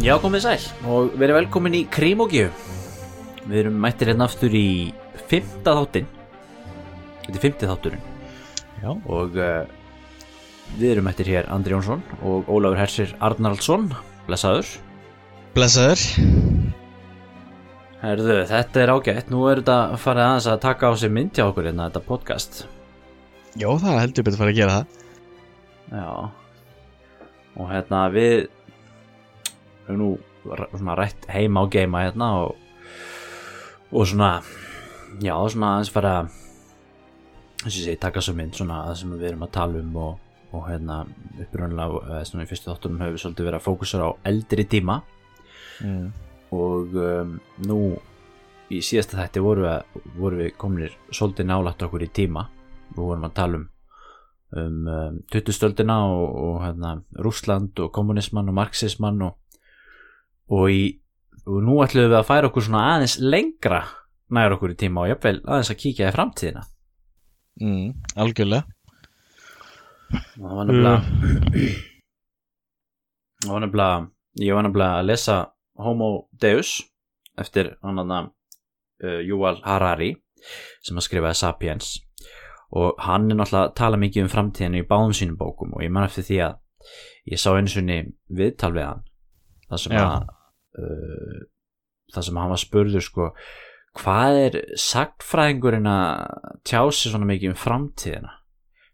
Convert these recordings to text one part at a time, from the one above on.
Já, komið sæl. Og verið velkomin í Krímókju Við erum mættir hérna aftur í fymta þáttin Þetta er fymti þátturinn. Já. og uh, við erum mættir hér Andri Jónsson og Ólafur Hersir Arnaldsson. Blessaður. Blessaður. Herðu, þetta er ágætt, nú er þetta farið aðeins að taka á sig mynd hjá okkur hérna, þetta podcast. Jó, það heldur betur að fara að gera það. Já. Og hérna við erum nú svona rætt heima á geima hérna og, og svona já, svona aðeins fara þess að ég segi, taka svo mynd svona það sem við erum að tala um og, og hérna upprunnilega, eða svona í fyrstu þáttunum höfum við svolítið verið að fókusera á eldri tíma mm. og um, nú í síðasta þætti voru, við, voru við komnir svolítið nálægt okkur í tíma við vorum að tala um um, um 20 stöldina og, og hérna, Rússland og kommunismann og marxismann og, og, í, og nú ætlum við að færa okkur svona aðeins lengra nær okkur í tíma og jafnvel aðeins að kíkja í framtíðina Mm. Algjörlega og það var nefnilega það var nefnilega ég var nefnilega að lesa Homo Deus eftir hann að uh, Yuval Harari sem að skrifaði Sapiens og hann er náttúrulega að tala mikið um framtíðinu í báðum sínum bókum og ég man eftir því að ég sá einu sinni viðtal við hann það sem Já. að uh, það sem hann var spurður sko hvað er sagtfræðingurinn að tjá sig svona mikið um framtíðina?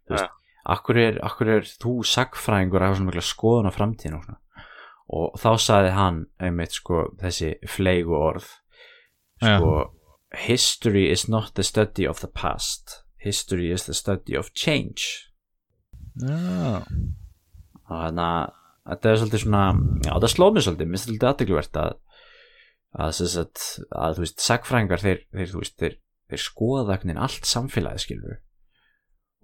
Þú veist, akkur er, akkur er þú sagfræðingur að hafa svona mikla skoðun á framtíðinu og, svona. og þá sagði hann einmitt sko þessi fleigu orð sko history is not the study of the past. History is the study of change. Já, og þannig að þetta er svolítið svona já það sló mig svolítið, minnst svolítið aðtegluvert að að, sagt, að þú veist sagfræðingar þeir, þeir, veist, þeir, þeir skoða vegnin allt samfélagið skilur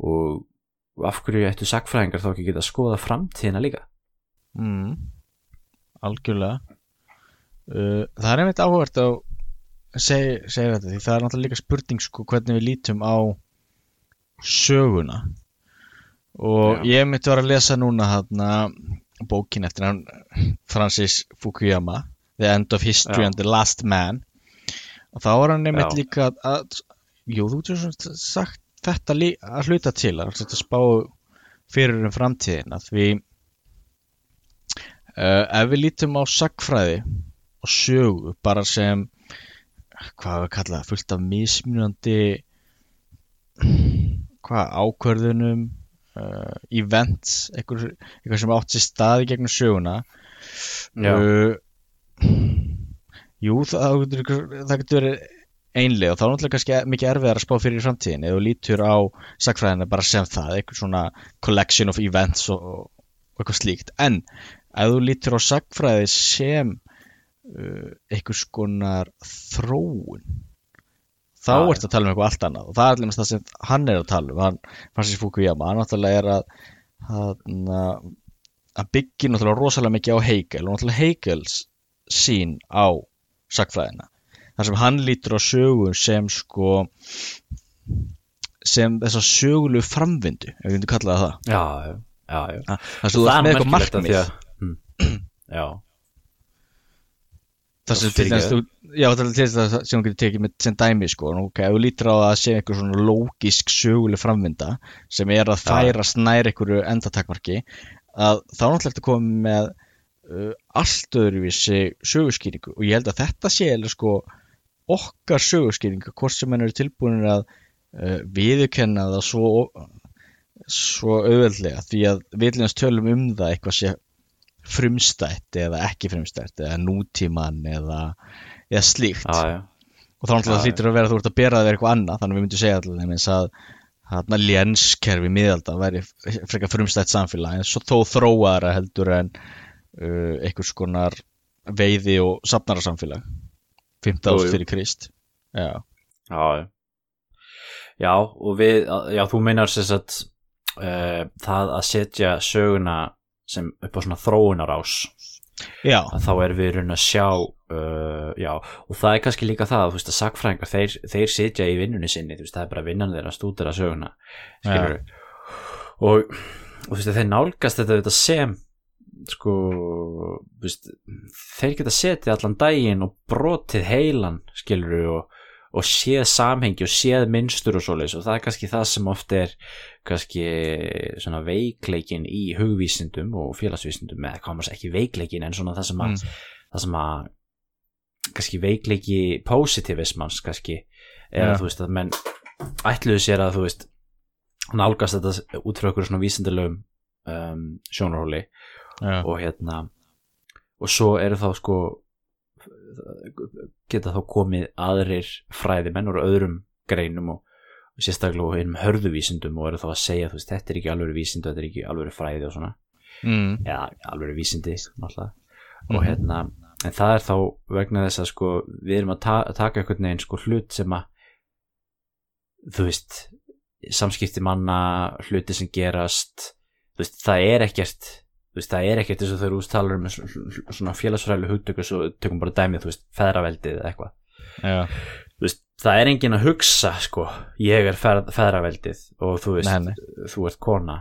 og af hverju ættu sagfræðingar þá ekki geta að skoða framtíðina líka? Mm. algjörlega. Uh, Það er einmitt áhugavert að segja þetta því það er náttúrulega líka spurning sko hvernig við lítum á söguna. Og Já. ég mitt var að lesa núna þarna bókin eftir hann Francis Fukuyama The End of History Já. and the Last Man og þá var hann Já. líka að, að jú, þú getur svona sagt þetta að hluta til að, að spá fyrir um framtíðina því uh, ef við lítum á sagfræði og sögu bara sem hvað við kalla það, fullt af mismunandi hvað ákvörðunum uh, events eitthvað, eitthvað sem átt sér staði gegnum söguna. Já. uh, jú það, það getur, verið einlega og þá er náttúrulega kannski mikið erfiðar að spá fyrir í framtíðin eða lítur á sagfræðina bara sem það, eitthvað svona collection of events og, og eitthvað slíkt. En ef þú lítur á sagfræði sem uh, einhvers konar þróun þá Já, ertu að tala um eitthvað allt annað og það er allir það sem hann er að tala um. Hann, Francis Fukuyama, hann náttúrulega er að hann, að byggja náttúrulega rosalega mikið á Hegel og náttúrulega Hegels sín á sagfræðina þar sem hann lítur á sögun sem sko sem þess að sögulegu framvindu ef við myndum kalla það það. Já, já, já, þú ert með eitthvað markmið. að, mm, já, þar sem til þess það að sem þú getur tekið með sem dæmi sko Nú, ok, ef þú lítur á það að sé einhver svona lógisk söguleg framvinda sem er að Já. færast nær einhverju endatakmarki að þá er náttúrulega að koma með uh, allt öðruvísi söguskýringu og ég held að þetta sé eða sko okkar söguskýringu hvort sem hann eru tilbúinir að uh, viðurkenna það svo svo auðveldlega því að viljumst tölum um það eitthvað sé frumstætt eða ekki frumstætt eða nútíman eða, eða slíkt. Já, já, og þá náttúrulega hlýtur að vera að þú ert að bera það við eitthvað annað þannig að við myndum segja allir nefnins að þarna lénskerfi miðalda væri frekar frumstætt samfélag en svo þó þróaðara heldur en uh, einhvers konar veiði og safnara samfélag 15 Jú, ást jú. fyrir Krist. Já, já, já. Og við, já, þú meinar sem sagt uh, það að setja söguna sem upp á svona þróunarás. Þá er við raun að sjá uh, já, og það er kannski líka það veist að sakfræðingar, þeir, þeir sitja í vinnunni sinni, veist, það er bara vinnan þeirra að stúdera söguna, og, og veist, þeir nálgast þetta, þetta sem sko þeir geta setið allan daginn og brotið heilan skilur og, og séð samhengi og séð minnstur og svoleiðis og það er kannski það sem oft er kannski svona veikleikin í hugvísindum og félagsvísindum eða komast ekki veikleikin en svona það sem að, Mm. það sem að kannski veikleiki positivismans kannski eða Já. þú veist að menn ætluðu sér að þú veist nálgast þetta út frá okkur svona vísindalegum um, sjónarhóli Já, og hérna og svo eru þá sko geta þá komið aðrir fræðimenn úr öðrum greinum og, og sérstaklega og einum hörðuvísindum og eru þá að segja þú veist þetta er ekki alveg vísindu, þetta er ekki alveg fræði og svona mm. eða alveg vísindi náttúrulega Mhm. og hérna en það er þá vegna þess að sko við erum að ta taka einhvern veginn sko hlut sem að þú veist samskipti manna, hluti sem gerast þú veist, það er ekkert veist, það er ekkert eins og þegar þú talar um svona- félagsfræðileg hugtöku svo tökum bara dæmið, þú veist, feðraveldið eða eitthvað. Það er enginn að hugsa sko, ég er feð, feðraveldið og þú veist, Nei, nei. þú ert kona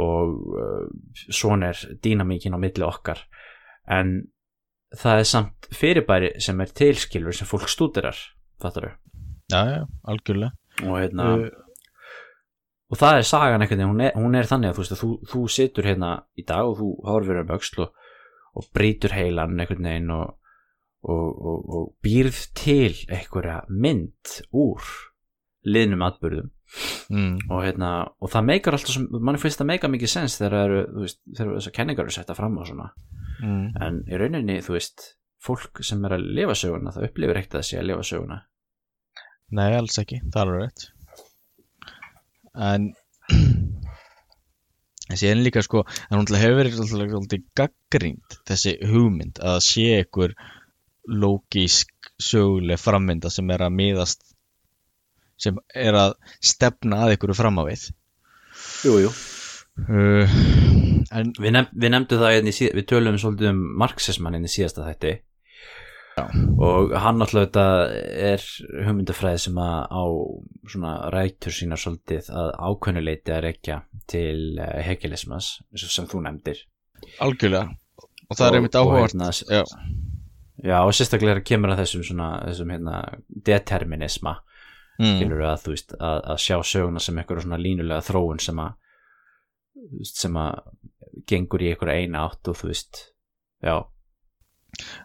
og uh, svona er dýnamíkin á milli okkar. En það er samt fyrirbæri sem er tilskilur sem fólk stúdirar fattar þau já, já, algjörlega. Og hérna uh, og það er sagan veginn, hún hún er þannig að þú þú, þú situr hérna í dag og þú horfir um öxl og, og brýtur heilan einhvern veginn og, og, og, og býrð til einhverja mynd úr liðnum atbyrðum mm, og hérna, og það meikar alltaf sem, manni finnst það meika mikið sens þegar þessar kenningar eru setta fram og svona, mm, en í rauninni þú veist, fólk sem er að lifa söguna það upplifir ekkert að sé að lifa söguna. Nei, alls ekki, það er rétt En þessi en líka sko en hún hefur verið alltaf gaggrínd þessi hugmynd að sé einhver lógísk söguleg frammynda sem er að miðast sem er að stefna að einhverju fram á við. Jú, jú. Uh, En Við, nefn, við nefndum það einnig, við tölum svolítið um marxismann inn í síðasta þætti Já. og hann alltaf þetta er hugmyndafræði sem að á svona rætur sína svolítið að ákveðnuleiti að rekja til eh, hegelismas og sem þú nefndir. Algjörlega. Og það er einmitt Og- og áhugavert. hérna, Já, Já, og sérstaklega kemur að þessum svona, þessum hérna determinisma, mm, skilur að þú veist, að, að sjá söguna sem eitthvað svona línulega þróun sem að sem að gengur í eitthvað eina átt og þú veist já,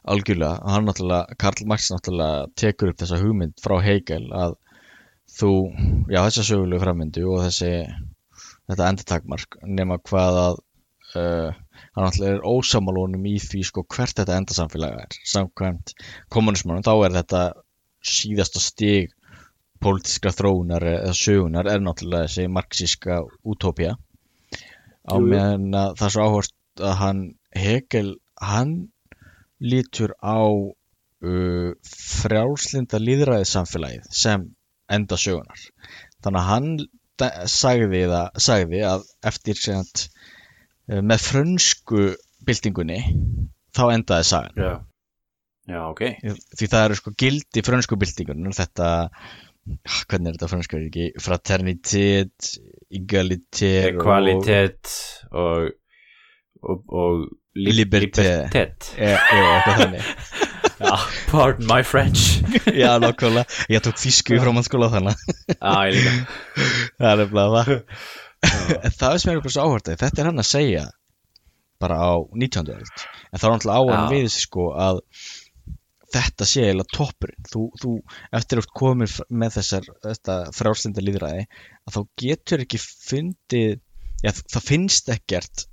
algjörlega. Hann náttúrulega, Karl Marx náttúrulega tekur upp þessa hugmynd frá Hegel að þú, já þessa sögulegu frammyndu og þessi þetta endatakmark nema hvað að uh, hann náttúrulega er ósamalónum í því sko hvert þetta endasamfélag er. Samkvæmt kommunismannum þá er þetta síðasta stig pólitíska þróunar eða sögunar er náttúrulega þessi marxíska útópía. Á meðan að það er svo áhvert að hann Hegel, hann lítur á uh, frjálslinda líðræðissamfélagið sem enda sögunar þannig að hann sagði, það, sagði að eftir uh, með frönsku byltingunni þá endaði sagan. Já. Já, ok. Því það eru sko gildi frönsku byltingunni þetta ah, hvernig er þetta frönsku er ekki fraternitet, egalitet kvalitet og og, og li- Liberté. libertet Já, já, pardon my French. Já, nákvæmlega, ég tók þýsku í framhaldsskóla þannig já, ég líka. Það er nefnilega það. Það er sem er eitthvað svo áhvertið Þetta er hann að segja bara á 19. öld. En þá er náttúrulega á hann Já. við sig sko að þetta sé eiginlega toppurinn. Þú, þú eftir að komið f- með þessar líðræði að þá getur ekki fundið já, það finnst ekkert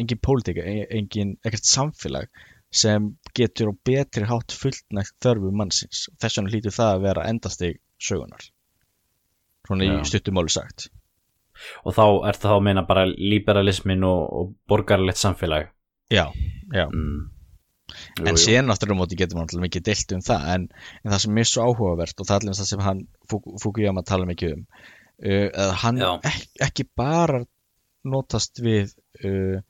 engin pólitíka, e- engin ekkert samfélag sem getur á betri hátt fullnægt þörfu mannsins. Þess vegna hlýtur það að vera endastig sögunar svona Já. í stuttumáli sagt. Og þá er það að meina bara liberalismin og, og borgarlegt samfélag. Já, já. Mm. Jú, en síðan á móti getur maður náttúrulega mikið deilt um það en, en það sem er svo áhugavert og það er allir það sem hann Fuku- Fukuyama tala mikið um uh, að hann ek, ekki bara notast við uh,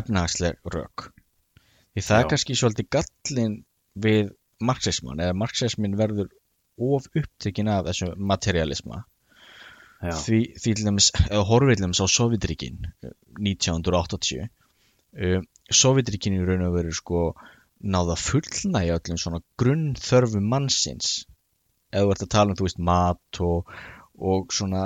efnahagsleg rök. Því það Já. er kannski svolítið gallin við marxisman eða marxismin verður of upptekinn af þessu materialisma. Já, því, því til dæmis, eða horfið til dæmis á Sovjetríkin 1980 um, Sovjetríkinu í raun og veru sko náða fullnægja öllum svona grunnþörfum mannsins. Eða þú ert að tala um, þú veist, mat og, og svona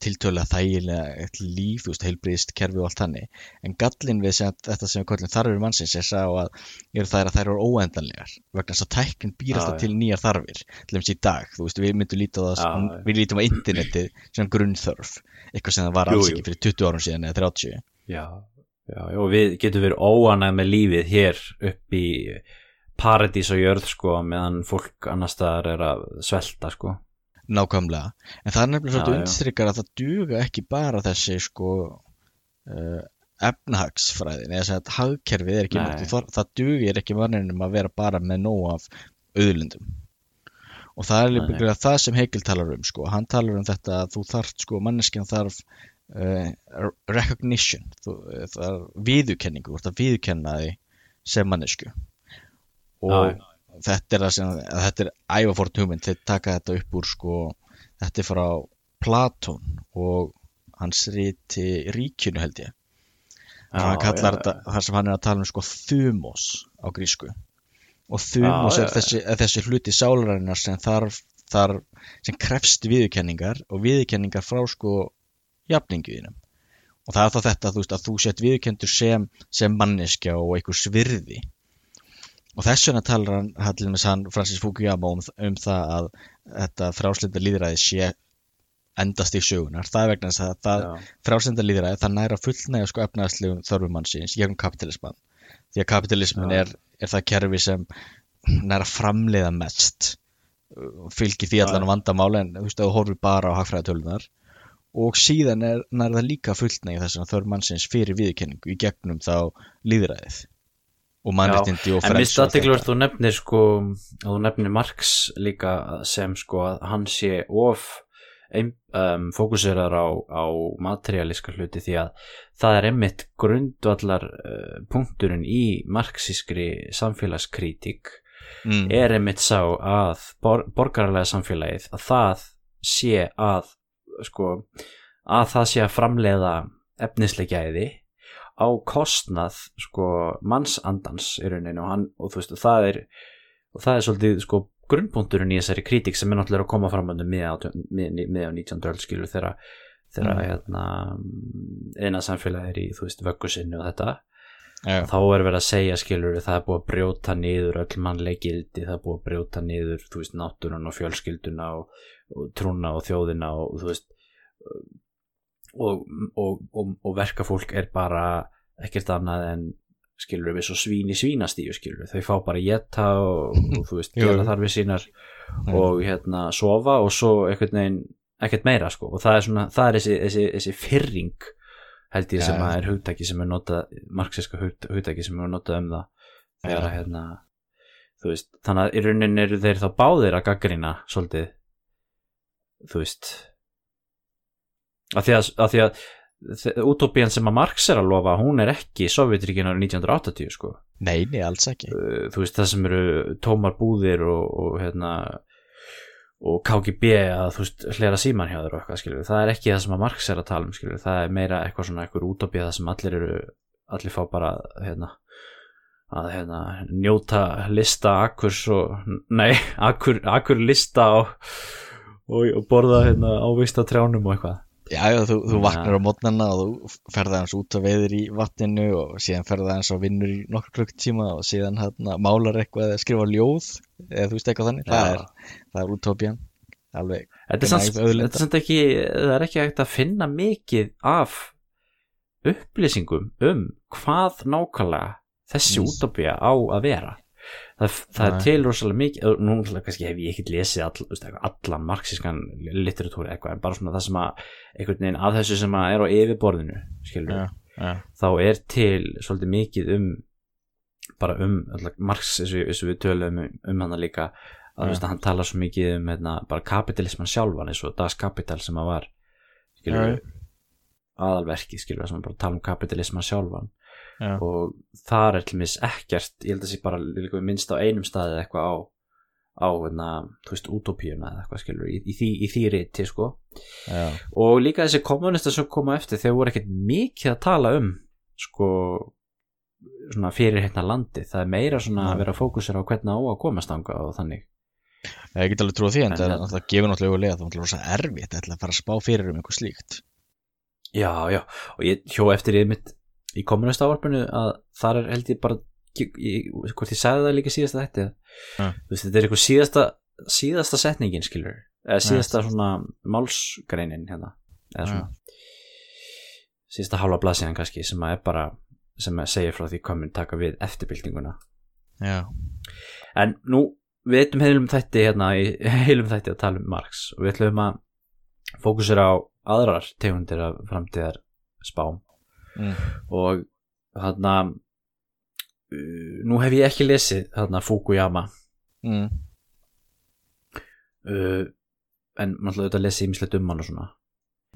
tiltölulega þægilega líf, þú veist, heilbriðist kerfi og allt þannig, en gallin við sem, þetta sem við kallum þarfir mannsins er sá að er það er að þær eru óendanlegar vegna þess að tæknin býr Já, alltaf já. til nýjar þarfir til dæmis í dag, þú veist, við myndum líta það Já, já. við lítum á internetið sem grunnþörf eitthvað sem það var Jú, alls jú. ekki fyrir 20 árum síðan eða 30 já, já, og við getum verið óanæg með lífið hér upp í paradís og jörð sko meðan fólk annar staðar er að svelta sko nákvæmlega, en það er nefnilega Já, svolítið já. undirstrykar að það duga ekki bara þessi sko uh, efnahagsfræðin eða að hagkerfið er ekki nokkuð, það, það dugir ekki manninum að vera bara með nóg af auðlundum og það er líka það sem Hegel talar um sko. hann talar um þetta að þú þarft sko, manneskjan þarf uh, recognition þú, það er viðukenningu, þú ert að viðukenna því sem mannesku og Já, þetta er það sem að þetta er ævafort hugmynd, þeir taka þetta upp úr sko, þetta er frá Platón og hans riti ríkjunu held ég. Kallar já, þetta, þar sem hann er að tala um sko þumos á grísku. Og þumos Já, er þessi, er þessi hluti sálarinnar sem þarf, þarf sem krefst viðurkenningar og viðurkenningar frá sko jafningiðinum og það er þá þetta veist, að þú sett viðurkendur sem, sem manneskja og einhvers virði og þess vegna talar hann, hann Francis Fukuyama um, um það að þetta fráslinda líðræði sé endast í sögunar, það er vegna að það, já, frásenda líðræði það næra fullnægja sko efnaðslegum þörfum mannsins í gegnum kapitalisman því að kapitalismin er, er það kerfi sem næra framleiða mest uh, fylgir því allan já. vandamáli en þú veist að þú horfir bara á hagfræðatölunar og síðan er næra það líka fullnægja þess að þörf mannsins fyrir viðurkenningu í gegnum þá líðræðið og mannréttindi og en frelsi mist og allt aðteglur þú nefnir sko þú nefnir Marx líka sem sko að hann sé of um, fókuserar á, á materialíska hluti því að það er einmitt grundvallar uh, punkturinn í marxískri samfélagskritík mm. er einmitt sá að bor borgarlega samfélagið að það sé að sko að það sé að framleiða efnislegæði á kostnað sko mannsandans í rauninu og, hann, og veist það er og það er svolítið sko grunnpunkturinn í þessari kritík sem er náttúrulega að koma fram með á 19. öll skilur þegar Mm. hérna eina samfélagi er í vöggusinni og þetta Já, þá er verið að segja skilur það er búið að brjóta niður öll mannleg gildi það er búið að brjóta niður veist náttúrun og fjölskylduna og, og trúna og þjóðina og þú veist og, og, og, og verkafólk er bara ekkert annað en skilur við svo svín í svínastíu skilur þau fá bara geta og, og þú veist gera jú. þarfir sínar og hérna sofa og svo einhvern veginn ekkert meira sko og það er svona það er þessi, þessi, þessi fyrring held ég sem Ja. að er hugtaki sem er notað marxiska hugt- hugtaki sem er notað um það þegar Ja. að hérna þú veist, þannig að í raunin eru þeir þá báðir að gaggrina svolítið þú veist af því að, að þe- útópían sem að Marx er að lofa hún er ekki Sovjetríkin árið 1980 sko. Nei, nei, alls ekki. Uh, þú veist það sem eru tómar búðir og, og hérna og KGB að þú veist hlera síman hjá þér og eitthvað skilur það er ekki það sem að Marx er að tala um skilur það er meira eitthvað svona eitthvað útópía það sem allir eru allir fá bara hérna að hérna njóta lista akkurs og nei, akkur, akkur lista og, og, og borða hérna ávist á trjánum og eitthvað Já, já, þú, þú vaknar á mótnana og þú ferða hans út að veiður í vatninu og síðan ferða hans á vinnur í nokkur klukktíma og síðan hérna, málar eitthvað eða skrifa ljóð eða þú veist eitthvað þannig, það er, það er útópían. Alveg, Þetta er, samt, ekki það er ekki hægt að finna mikið af upplýsingum um hvað nákvæmlega þessi útópía á að vera það, það er til rosalega mikið nú kannski hef ég ekkert lesið all, allan marxískan literatúri eitthvað en bara svona það sem að einhvern veginn að þessu sem að er á yfirborðinu skilur já, já, þá er til svolítið mikið um bara um Marx eins og, við töluðum um, um hana líka að, veist, hann talar svo mikið um hérna, bara kapitalisman sjálfan eins og Das Kapital sem að var skilur, Já. aðalverkið skilur sem að bara tala um kapitalisman sjálfan já, og þar er til mis ekkert ég held að sé bara minnst á einum staði eða eitthvað á á hérna, þú veist, utopíuna eða eitthvað skilur í, í, í því riti sko. Já, og líka þessi kommunista sem koma eftir þeir voru ekkert mikið að tala um sko svona fyrir hérna landi það er meira svona að vera fókusur á hvernig á að komast anga og þannig. Ég get alveg trúið því en En það er náttúrulega gefur náttúrulega auðvitað það er erfitt ætla að fara að spá fyrir um einhver slíkt. Já, já, og ég hjó eftir í mitt í kommunist ávarpinu að þar er held ég bara ég, hvort ég sagði það líka síðasta þetta Ja. veist, þetta er eitthvað síðasta síðasta setningin skilur eða síðasta svona málsgreinin hérna eða svona síðasta hálfa blaðsíðan kannski sem að er bara sem að segja frá því mun taka við eftirbyltinguna. Já, en nú við eitthum heilum þætti hérna heilum þætti að tala um Marx og við ætlum að fókusera á aðrar tegundir af framtíðar spám mm. og þarna uh, nú hef ég ekki lesið þarna Fukuyama Mm. uh, en ætla auðvitað að lesa ímislegt um hann og svona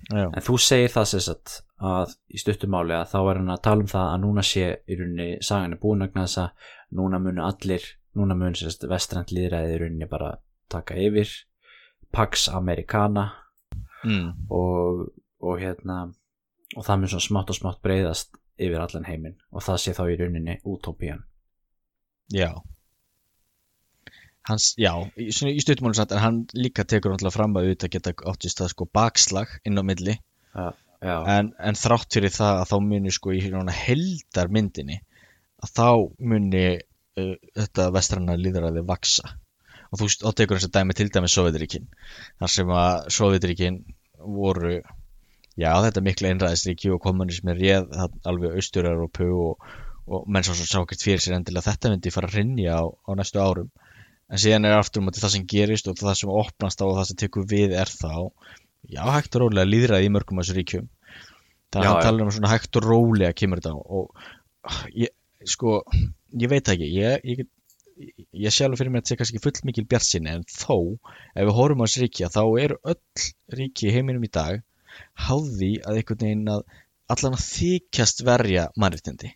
Já, en þú segir það sem sagt að í stuttumáli að þá er hann að tala um það að núna sé í rauninni sagan er búin að núna munu allir núna mun sérst vestrænt líðræði í rauninni bara taka yfir Pax Americana mm. og, og hérna og það mun svona smátt og smátt breyðast yfir allan heiminn. Og það sé þá í rauninni útópían. Já. Hans, já, í, stuttumálum satt en hann líka tekur náttúrulega fram að auðvitað geta átt í stað sko bakslag inn á milli. Já, já, en, en þrátt fyrir það að þá muni sko í heldar myndinni að þá muni uh, þetta vestranna líðræði vaksa og þú þá tekur þess að dæmi til dæmi Sovjetríkin þar sem að Sovjetríkin voru já þetta mikla einræðisríki og kommunismi réð alveg austur-Európu og, og menn svo sá ekkert fyrir sér endilega að þetta myndi fara að rinja á, á næstu árum. En síðan er aftur um það sem gerist og það sem opnast á og það sem tekur við er þá já hægt og rólega líðræði í mörgum af þessu ríkjum. Það Já, talar um svona hægt og rólega kemur þetta og ég, sko, ég veit ekki. Ég, ég, ég alveg fyrir mér að þetta sé kannski full mikil bjart sinni en þó, ef við horfum á þessi ríki þá eru öll ríki heiminum í dag háði að einhvern veginn að allan að þykjast verja mannréttindi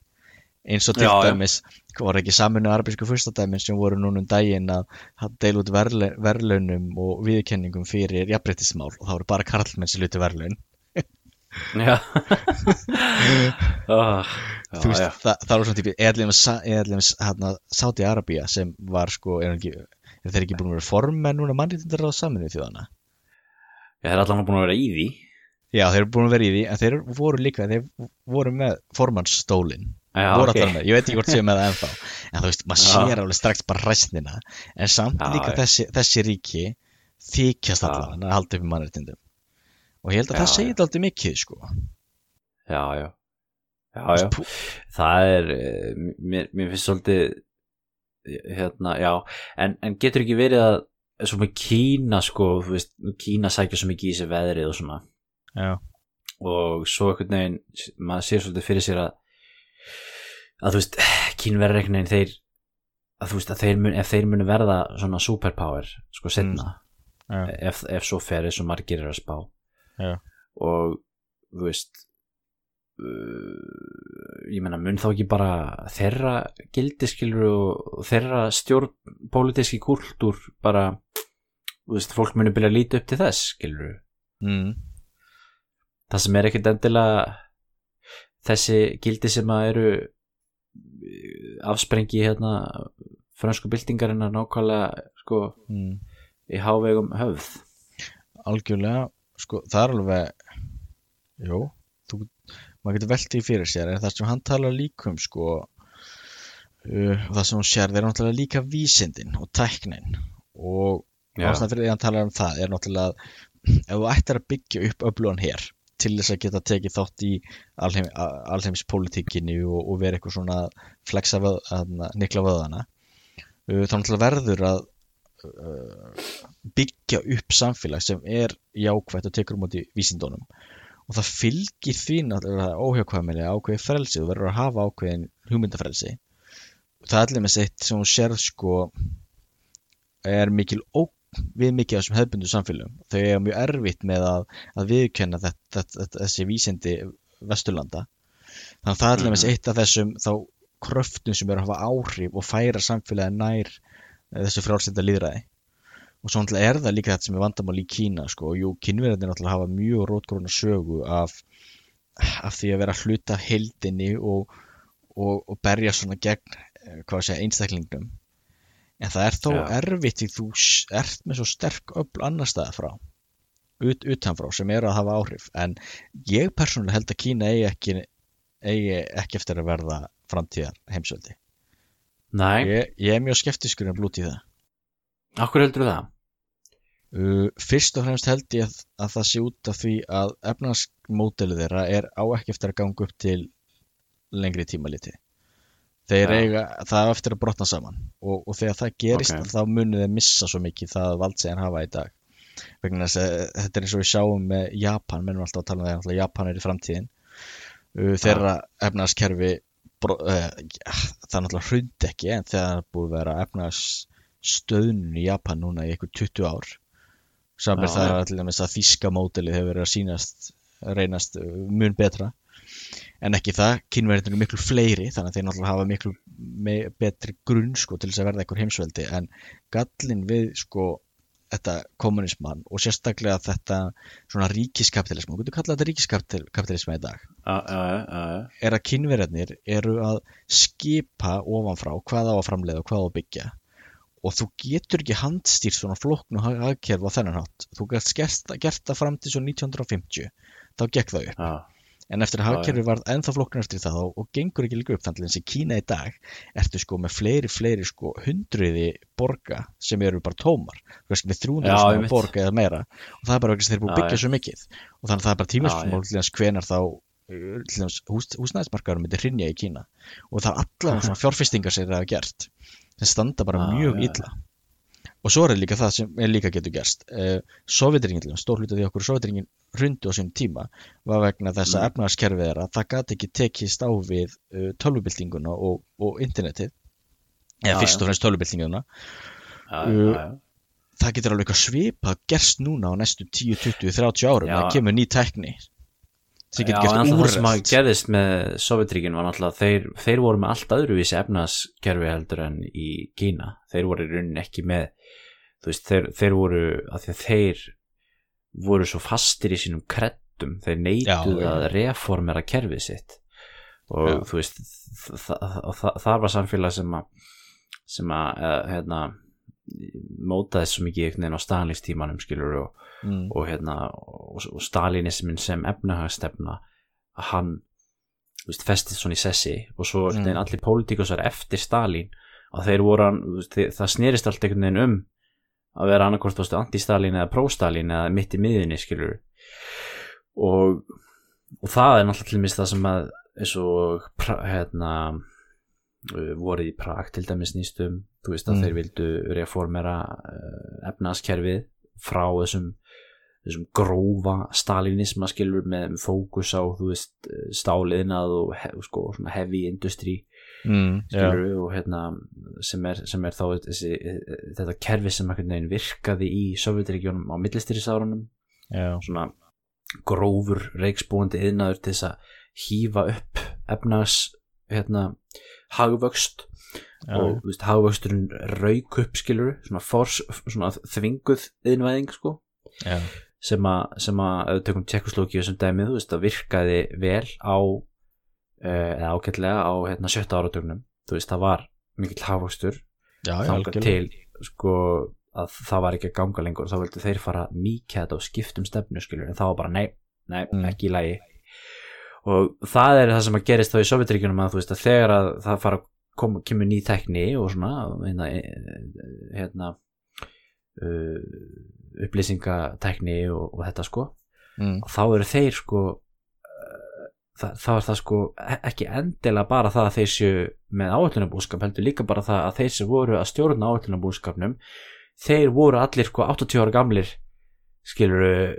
eins og til Já, já. dæmis var ekki saminu arabísku fyrstadæmin sem voru núna um daginn að, deila út verlaunum og viðkenningum fyrir jafnbreytismál og það voru bara karlmenn sem luti verlaun já. oh, já, þú veist, já. það, það var svona típi eðlum hérna, Saudi Arabia sem var sko, er, ekki, er þeir ekki búin að vera formenn núna mannréttindar á saminu þjóðana ég er allan búin að vera í því já, þeir eru búin að vera í því, en þeir voru líka þeir voru með formannsstólin já, voru ok. allan með, ég veit ekki hvort séu með það ennþá. En þú veist, maður sér alveg strax bara ræstnina en samt Já, líka þessi, þessi ríki þykjast allan að halda upp í mannréttindum. Og ég held að Já, það segir þetta aldrei mikið sko. Já, já. Já, það er eh, mér, mér finnst svolítið hérna, já. En, en getur ekki verið að svo með Kína sko, þú veist, Kína sækja svo mikið í sig veðrið og svona já, og svo einhvern veginn maður sér svolítið fyrir sér að að þú veist, kínverðar einhvern veginn þeir að þú veist að þeir mun, ef þeir munu verða svona superpower sko setna já, ef, ef svo fer eins og margir er að spá. Já. og þú veist uh, ég meina mun þá ekki bara þeirra gildiskilur og þeirra stjórn pólitíski kultúr bara þú veist, fólk munu byrja að líta upp til þess skilur mm, það sem er ekkert endilega þessi gildi sem að eru eh, afsprengi hérna fransku byltingarinnar nákvæmlega sko mm. í hávegum höfð algjörlega sko, það er alveg jú, þú, maður getur velt því fyrir sér en það sem hann talar líka um sko uh, það sem hún sér þeir eru náttúrulega líka vísindin og tæknin og ástæðan fyrir því að hann talar um það er náttúrulega að ef þú ættir að byggja upp öflugan hér til þess að geta tekið þátt í alheim, alheimspolítikinni og, og vera eitthvað svona flexa að, nikla vöðana þá náttúrulega verður að uh, byggja upp samfélag sem er jákvætt og tekur um átti vísindunum. Og það fylgir því náttúrulega óhjákvæmilega ákveði frelsi, þú verður að hafa ákveðin hugmyndafrelsi. Það er allir með sitt sem hún sérð sko er mikil ógn við mikið af þessum hefbundu samfélagum þau er mjög erfitt með að, að viðkenna þetta, þetta, þetta, þessi vísindi vesturlanda. Þannig að það er með Mhm. eitt af þessum þá kröftum sem eru að hafa áhrif og færa samfélagi nær eh, þessu frálsenda líðræði og svo er það líka þetta sem er vandamál í Kína sko, og jú, kynverðin náttúrulega hafa mjög rótgróna sögu af, af því að vera hluta af heildinni og, og, og berja svona gegn eh, hvað sé, einstaklingnum en það er þó Já. erfitt því þú ert með svo sterk öll annar staða frá ut, utanfrá sem eru að hafa áhrif. En ég persónulega held að Kína eigi ekki, eigi ekki eftir að verða framtíðar heimsöldi Nei, ég, ég er mjög skeptiskur en blút í það. Okkur heldur það? Uh, fyrst og fremst held ég að, að það sé út af því að efnarsmódelið þeirra er á ekki eftir að ganga upp til lengri tímaliti þeir Já. eiga það á eftir að brotna saman. Og, og þegar það gerist Ok. þá munið þeir missa svo mikið það vald sem þeir hafa í dag. Vegna þess að þetta er eins og við sjáum með Japan, mennum alltaf að tala um það Japan er í framtíðin. Þeirra ja, það er náttúrulega hrund ekki en þegar það er búið að vera efnarsstöðnun í Japan núna í einhver 20 ár Samir Já, það er allir það þíska módelið hefur verið að sýnast reynast mun betra en ekki það, kynverðin eru miklu fleiri þannig að þeir náttúrulega hafa miklu betri grunn sko til þess að verða einhver heimsveldi. En gallin við sko þetta kommunismann og sérstaklega þetta svona ríkiskapitalism og getur kallað þetta ríkiskapitalism í dag já, já, já. er að kynverðarnir eru að skipa ofanfrá hvað á að framleiða og hvað á að byggja. Og þú getur ekki handstýrt svona flóknu hagkerf á þennan hátt. Þú gæst gert, gert það fram til svo 1950 þá gekk það upp. En eftir að Já, hagkerfi varð ennþá flóknar eftir það og, og gengur ekki líka upp þannig að þessi Kína í dag ertu sko með fleiri, fleiri sko hundruði borga sem eru bara tómar. Veist með 300 Já, svona einmitt. borga eða meira. Og það er bara þess að þeir eru búið byggja já. svo mikið. Og þannig að það er bara þess hvenar þá uh, hús, húsnæðismarkaður myndi hrinja í Kína. Og það er allavega fjárfestingar sem þeir hafa gert sem standa bara mjög illa og svo er líka það sem er líka getur gerst. Uh, Sovjetringin, stór hluti því okkur Sovjetringin hrundu á sínum tíma var vegna þess að Mm. efnaðarskerfið þeirra það gæti ekki tekist á við uh, tölvubyltinguna og, og internetið. Eða fyrst og fremst já, já. það getur alveg eitthvað svipað gerst núna á næstu 10, 20, 30 árum. Það kemur ný tækni. Sem Já, en það sem að úrreld gerðist með Sovjetríkin var náttúrulega þeir, þeir voru með allt öðruvísi efnaðaskerfi heldur en í Kína. Þeir voru í rauninni ekki með þú veist, þeir, þeir voru að því að þeir voru svo fastir í sínum kreddum, þeir neituð að reformera kerfið sitt og Já. þú veist það, var samfélag sem að sem að eh, hérna, mótaði svo mikið einhvern veginn á staðanlýstímanum skilur og mm. og hérna og, og Stalinismin sem efnahagstefna hann veist, festið svona í sessi og svo Mm. allir pólitíkusar eftir Stalin að þeir voru veist, það snerist allt einhvern veginn um að vera veist, anti-Stalin eða pro-Stalin eða mitt í miðunni skilur og, og það er náttúrulega til mis það sem að eins og hérna uh, voru í Prag til dæmis nýstum þú veist að Mm. þeir vildu reformera uh, efnaðaskerfið frá þessum þessum grófa stalinisma skilur með fókus á þú veist stáliðnað og hef, sko, heavy industry Mm. Skilur og hérna sem er, sem er þá þessi, þetta kerfi sem virkaði í Sovjetregjónum á millistýrisárunum svona grófur reiksbúandi yðnaður til þess að hýfa upp efnags hérna hagvöxt Já. og veist, hagvöxturinn rauk upp skilur, svona, fors, svona þvinguð yðnvæðing sko Já. sem að, sem að ef við tökum Tjekkoslovíu sem dæmið, þú veist, það virkaði vel á eða ágætlega á hérna, sjötta áratögnum veist, það var mikill algjörlega. til sko að það var ekki að ganga lengur þá vildu þeir fara þetta og skiptum stefnu skilur, en það var bara nei, nei, Mm. ekki í lagi og það er það sem að gerist þá í Sovjetríkjunum að þú veist að þegar að það fara kom, kemur ný tekni og svona hérna, eh, hérna uh, upplýsingatekni og, og þetta sko mm. og þá eru þeir sko þá er það sko e- ekki endilega bara það að þeir séu með áallunabúskap heldur líka bara það að þeir sem voru að stjórna áallunabúskapnum þeir voru allir sko 80 ára gamlir skilur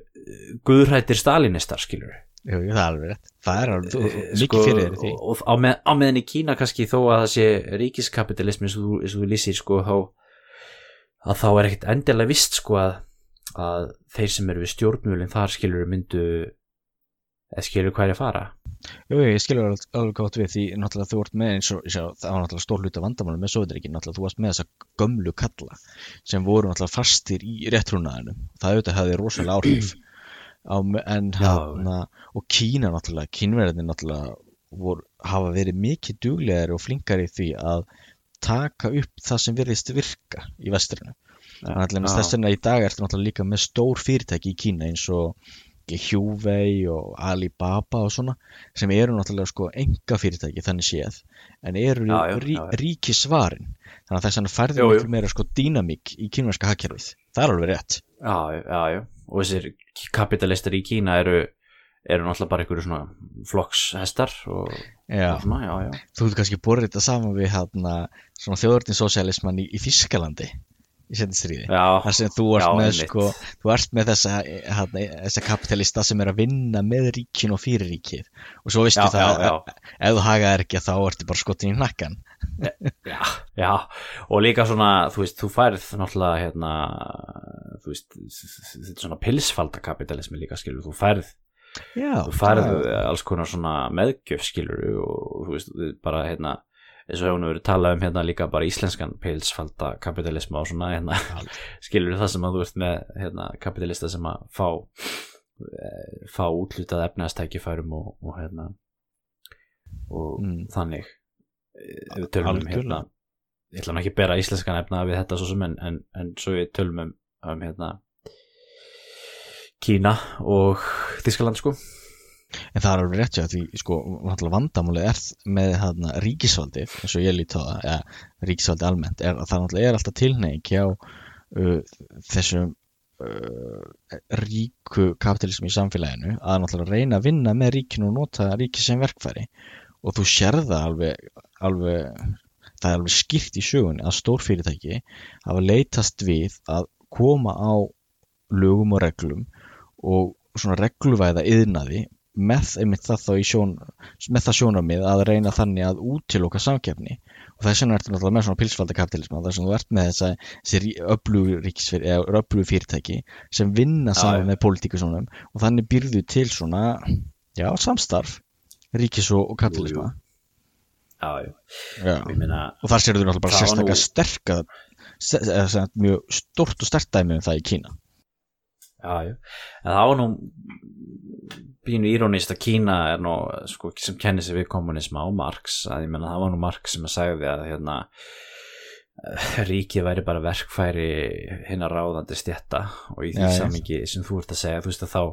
guðrættir stalinistar skilur Jú, það er alveg rétt. Það er alveg, Eh, mikið fyrir þér í því. og, á, með, á meðan í Kína kannski þó að það sé ríkiskapitalismi eins og þú, lýsir sko þá að þá er ekkert endilega vist sko að, að þeir sem eru við stjórnmjölin þar skilur myndu skilur hvað er að fara? Jú, ég skilur alveg, alveg gátt við því náttúrulega þú ert með eins og sjá, það var náttúrulega stór hluta vandamáli með Sovjetríkin náttúrulega þú varst með þessa gömlu kalla sem voru náttúrulega fastir í réttrúnaðinum. Það auðvitað hafði rosalega áhrif á, en hérna og Kína náttúrulega, kínverðin náttúrulega voru hafa verið mikið duglegari og flinkari í því að taka upp það sem virðist virka í vestrinu. Þannig að þess vegna í dag ertu náttúrulega líka með stór fyrirtæki í Kína eins og Huawei og Alibaba og svona sem eru náttúrulega sko enga fyrirtæki þannig séð en eru Já, já, rí, já, ríkisvarin. Þannig að þess Jú, jú. miklu meira sko dýnamík í kínverska hagkerfið. Það er alveg rétt. Já, já, já. Og þessir kapitalistar í Kína eru eru náttúrulega bara einhverju svona flokkshestar og og svona, já, já. Þú hefur kannski borðið þetta saman við hérna, svona þjóðurninsósialisman í, í Þískalandi í setjum stríði. Þar sem þú ert já, með sko, þú ert með þessa, hérna, þessa kapitalista sem er að vinna með ríkin og fyrir ríkið. Og svo veistu Já, það já, ef þú hagaðir ekki þá ertu bara skotin í hnakkan. já, já, og líka svona þú veist, þú færð náttúrulega hérna, þú veist þetta svona pilsfaldakapitalismi líka skilur, þú færð, þú færð alls konar svona meðgjöf skilur og þú veist, bara hérna eins og hefur nú verið talað um hérna líka bara íslenskan pilsfaldakapitalisma og svona hérna, skilur það sem að þú ert með hérna, kapitalista sem að fá eh, fá útlutað efnastækifærum og, og hérna og Mm. þannig eh, við tölum um hérna. Ég ætla ekki að bera íslenskan efna við þetta svo sem en, en, en svo við tölum um, um hérna Kína og Þískaland sko En það er alveg rétt hjá því, sko, vandamálið er með hérna, ríkisvaldið, eins og ég lít á það, eða ríkisvaldið almennt, er að það náttúrulega er alltaf tilneig hjá uh, þessum uh, ríku kapitalismi í samfélaginu að náttúrulega reyna að vinna með ríkinu og nota ríki sem verkfæri. Og þú sérða alveg, alveg það er alveg skýrt í sögunni að stórfyrirtæki hafa leitast við að koma á lögum og reglum og svona regluvæða yðnaði með einmitt það þá í sjón með það sjónarmið að reyna þannig að útiloka samkeppni. Og þess vegna ertu náttúrulega með svona pilsfaldakapitalisma þar sem þú ert með þessi öflugu fyrirtæki sem vinna saman já. með pólitíkusónum og þannig býrðu til svona já, samstarf ríkis og, kapitalisma. Já, já, meina og þar sérðu náttúrulega bara sérstaklega nú- sterka mjög stort og stert dæmi um það í Kína. Já, já, en það var nú pínu írónist að Kína er nú sko, sem kennir sig við kommunisma og Marx að ég menna það var nú Marx sem að sagði að hérna eh, ríkið væri bara verkfæri hinnar ráðandi stjætta og í því já. samingi sem þú ert að segja þú veist að þá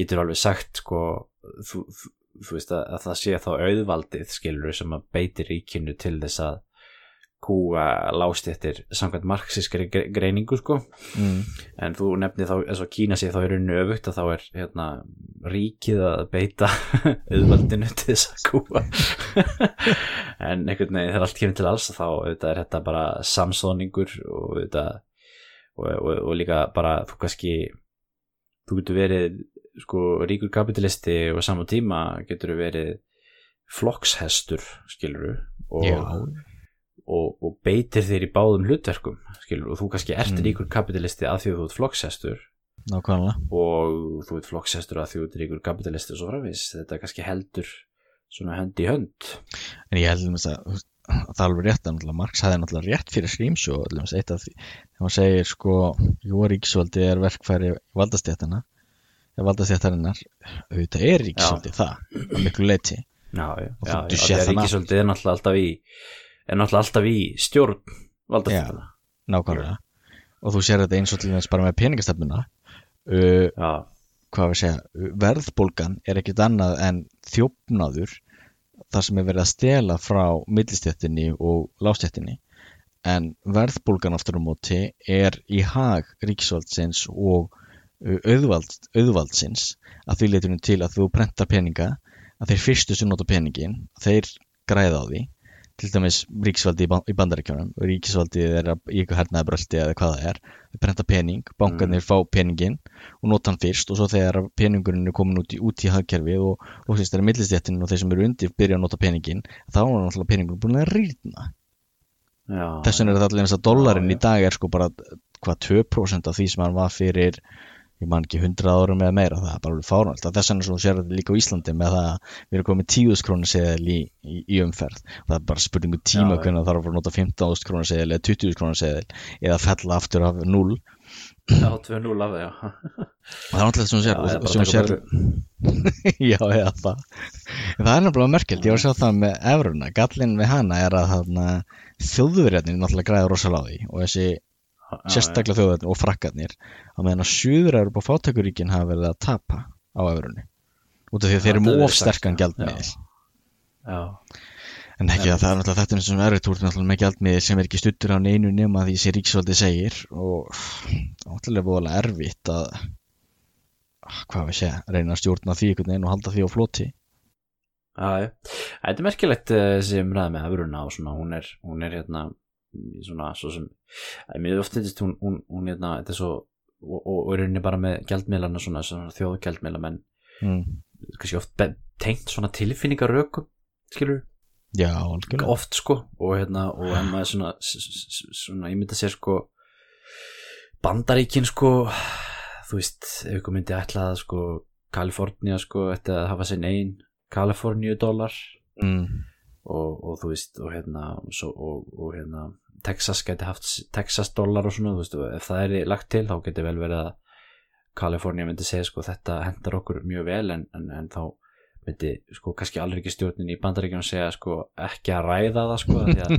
getur alveg sagt sko þú, þú, þú veist að, að það sé þá auðvaldið skilur sem að beiti ríkinu til þess að kúa lástjættir samkvæmt marxískri gre- greiningu sko mm. en þú nefnir þá eins og Kína sé þá er unni öfugt að þá er hérna, ríkið að beita auðvaldinu til þess að kúa en einhvern veginn þegar allt kemur til alls þá auðvitað er þetta bara samsóningur og auðvitað og, og, og líka bara þú kannski þú getur verið sko ríkur kapitalisti og á sama tíma getur verið flokkshestur skiluru og Já. Og, og beitir þér í báðum hlutverkum skilur, og þú kannski ert Mm. ríkur kapitalisti að því að þú ert flokkshestur nákvæmlega. Og þú ert flokkshestur að því að þú ert ríkur kapitalisti og svo framvis, þetta kannski heldur svona hönd í hönd. En ég held um þess að það er alveg rétt að Marx hefði náttúrulega rétt fyrir allum eitt af því þegar hann segir sko jú ríkisvaldi er verkfæri valdastjættana eða valdastjættarinnar auðvitað er ríkisvaldi það að miklu leiti já, já, já, já það ríkisvöldið er náttúrulega alltaf í er náttúrulega alltaf í stjórn valdastjórna nákvæmlega. Og þú sér þetta eins og til þess bara með peningastefnuna. Uh, já, hvað við segja, verðbólgan er ekkert annað en þjófnaður þar sem er verið að stela frá millistjættinni og lástjættinni en verðbólgan aftur á móti er í hag ríkisvaldsins og uh, auðvald, auðvaldsins. Að því leitunum til að þú prentar peninga að þeir fyrstu sem nota peningin þeir græða á því til dæmis ríkisvaldi í, ban í bandaríkjunum og ríkisvaldi er í eitthvað hernaði bröldi eða hvað það er, þeir prenta pening bankarnir fá peningin og nota hann fyrst og svo þegar peningurinn er komin út í, út í hagkerfið og loksins þeirra millistjættin og þeir sem eru undir byrja að nota peningin þá er náttúrulega peningurinn búin að rýrna. Já. Þess vegna er þetta allir eins að dollarinn Já, í dag er sko bara hvað 2% af því sem hann var fyrir ég man ekki 100 árum eða meira það er bara alveg fárvægt þess vegna svo sér þetta líka á Íslandi með það að við erum komið 10.000 krónu seðil í, í, í umferð. Það er bara spurningu tíma Já, já. hvernig það þarf að nota 15.000 krónu seðil eða 20.000 krónu seðil eða fella aftur af 0 Já, 2-0 af það, já og það er náttúrulega sem þú sér, Já, sem sér já, eða það það er náttúrulega merkjöld, ég var að sjá það með efruna, gallin við hana er að þjóðverjarnir náttúrulega græða rosalega á því og þessi Já, sérstaklega þjóðverjarnir og frakkarnir á meðan að suður eru på fátakuríkin hafa verið að tapa á efrunni út af því að þeir eru þetta með hefur of sagt, sterkan já. gjaldmiðil. Já, en ekki að það er náttúrulega þetta sem er náttúrulega með gjaldmiðil sem er ekki stuttur á neinu nema því sem ríksvaldi segir og náttúrulega búinlega erfitt að hvað við segja, reyna að stjórna því einhvern veginn og halda því á floti. Þetta er merkilegt eh, þessi umræða með Evruna og svona, hún er, hún er hérna svona, svo sem að mér ofta þetta, hún, hún, hún hérna þetta er svo, og, er rauninni bara með gjaldmiðlana svona, svona þjóðgjaldmiðla menn mm. kannski oft tengt svona tilfinningarökum skilur já, oft sko og hérna og en maður svona, s- s- s- svona ímynda sér sko bandaríkin sko þú veist, ef ykkur myndi ætla að sko Kalifornía sko ætti að hafa sinn einn Kaliforníu dólar mm. Og, og þú veist og hérna, svo, og, og hérna Texas geti haft Texas dólar og svona þú veist, ef það er lagt til þá geti vel verið að Kalifornía myndi segja sko þetta hendar okkur mjög vel en, en, en þá myndi sko kannski alveg ekki stjórnin í bandaríkjum segja sko ekki að ræða það sko af því að,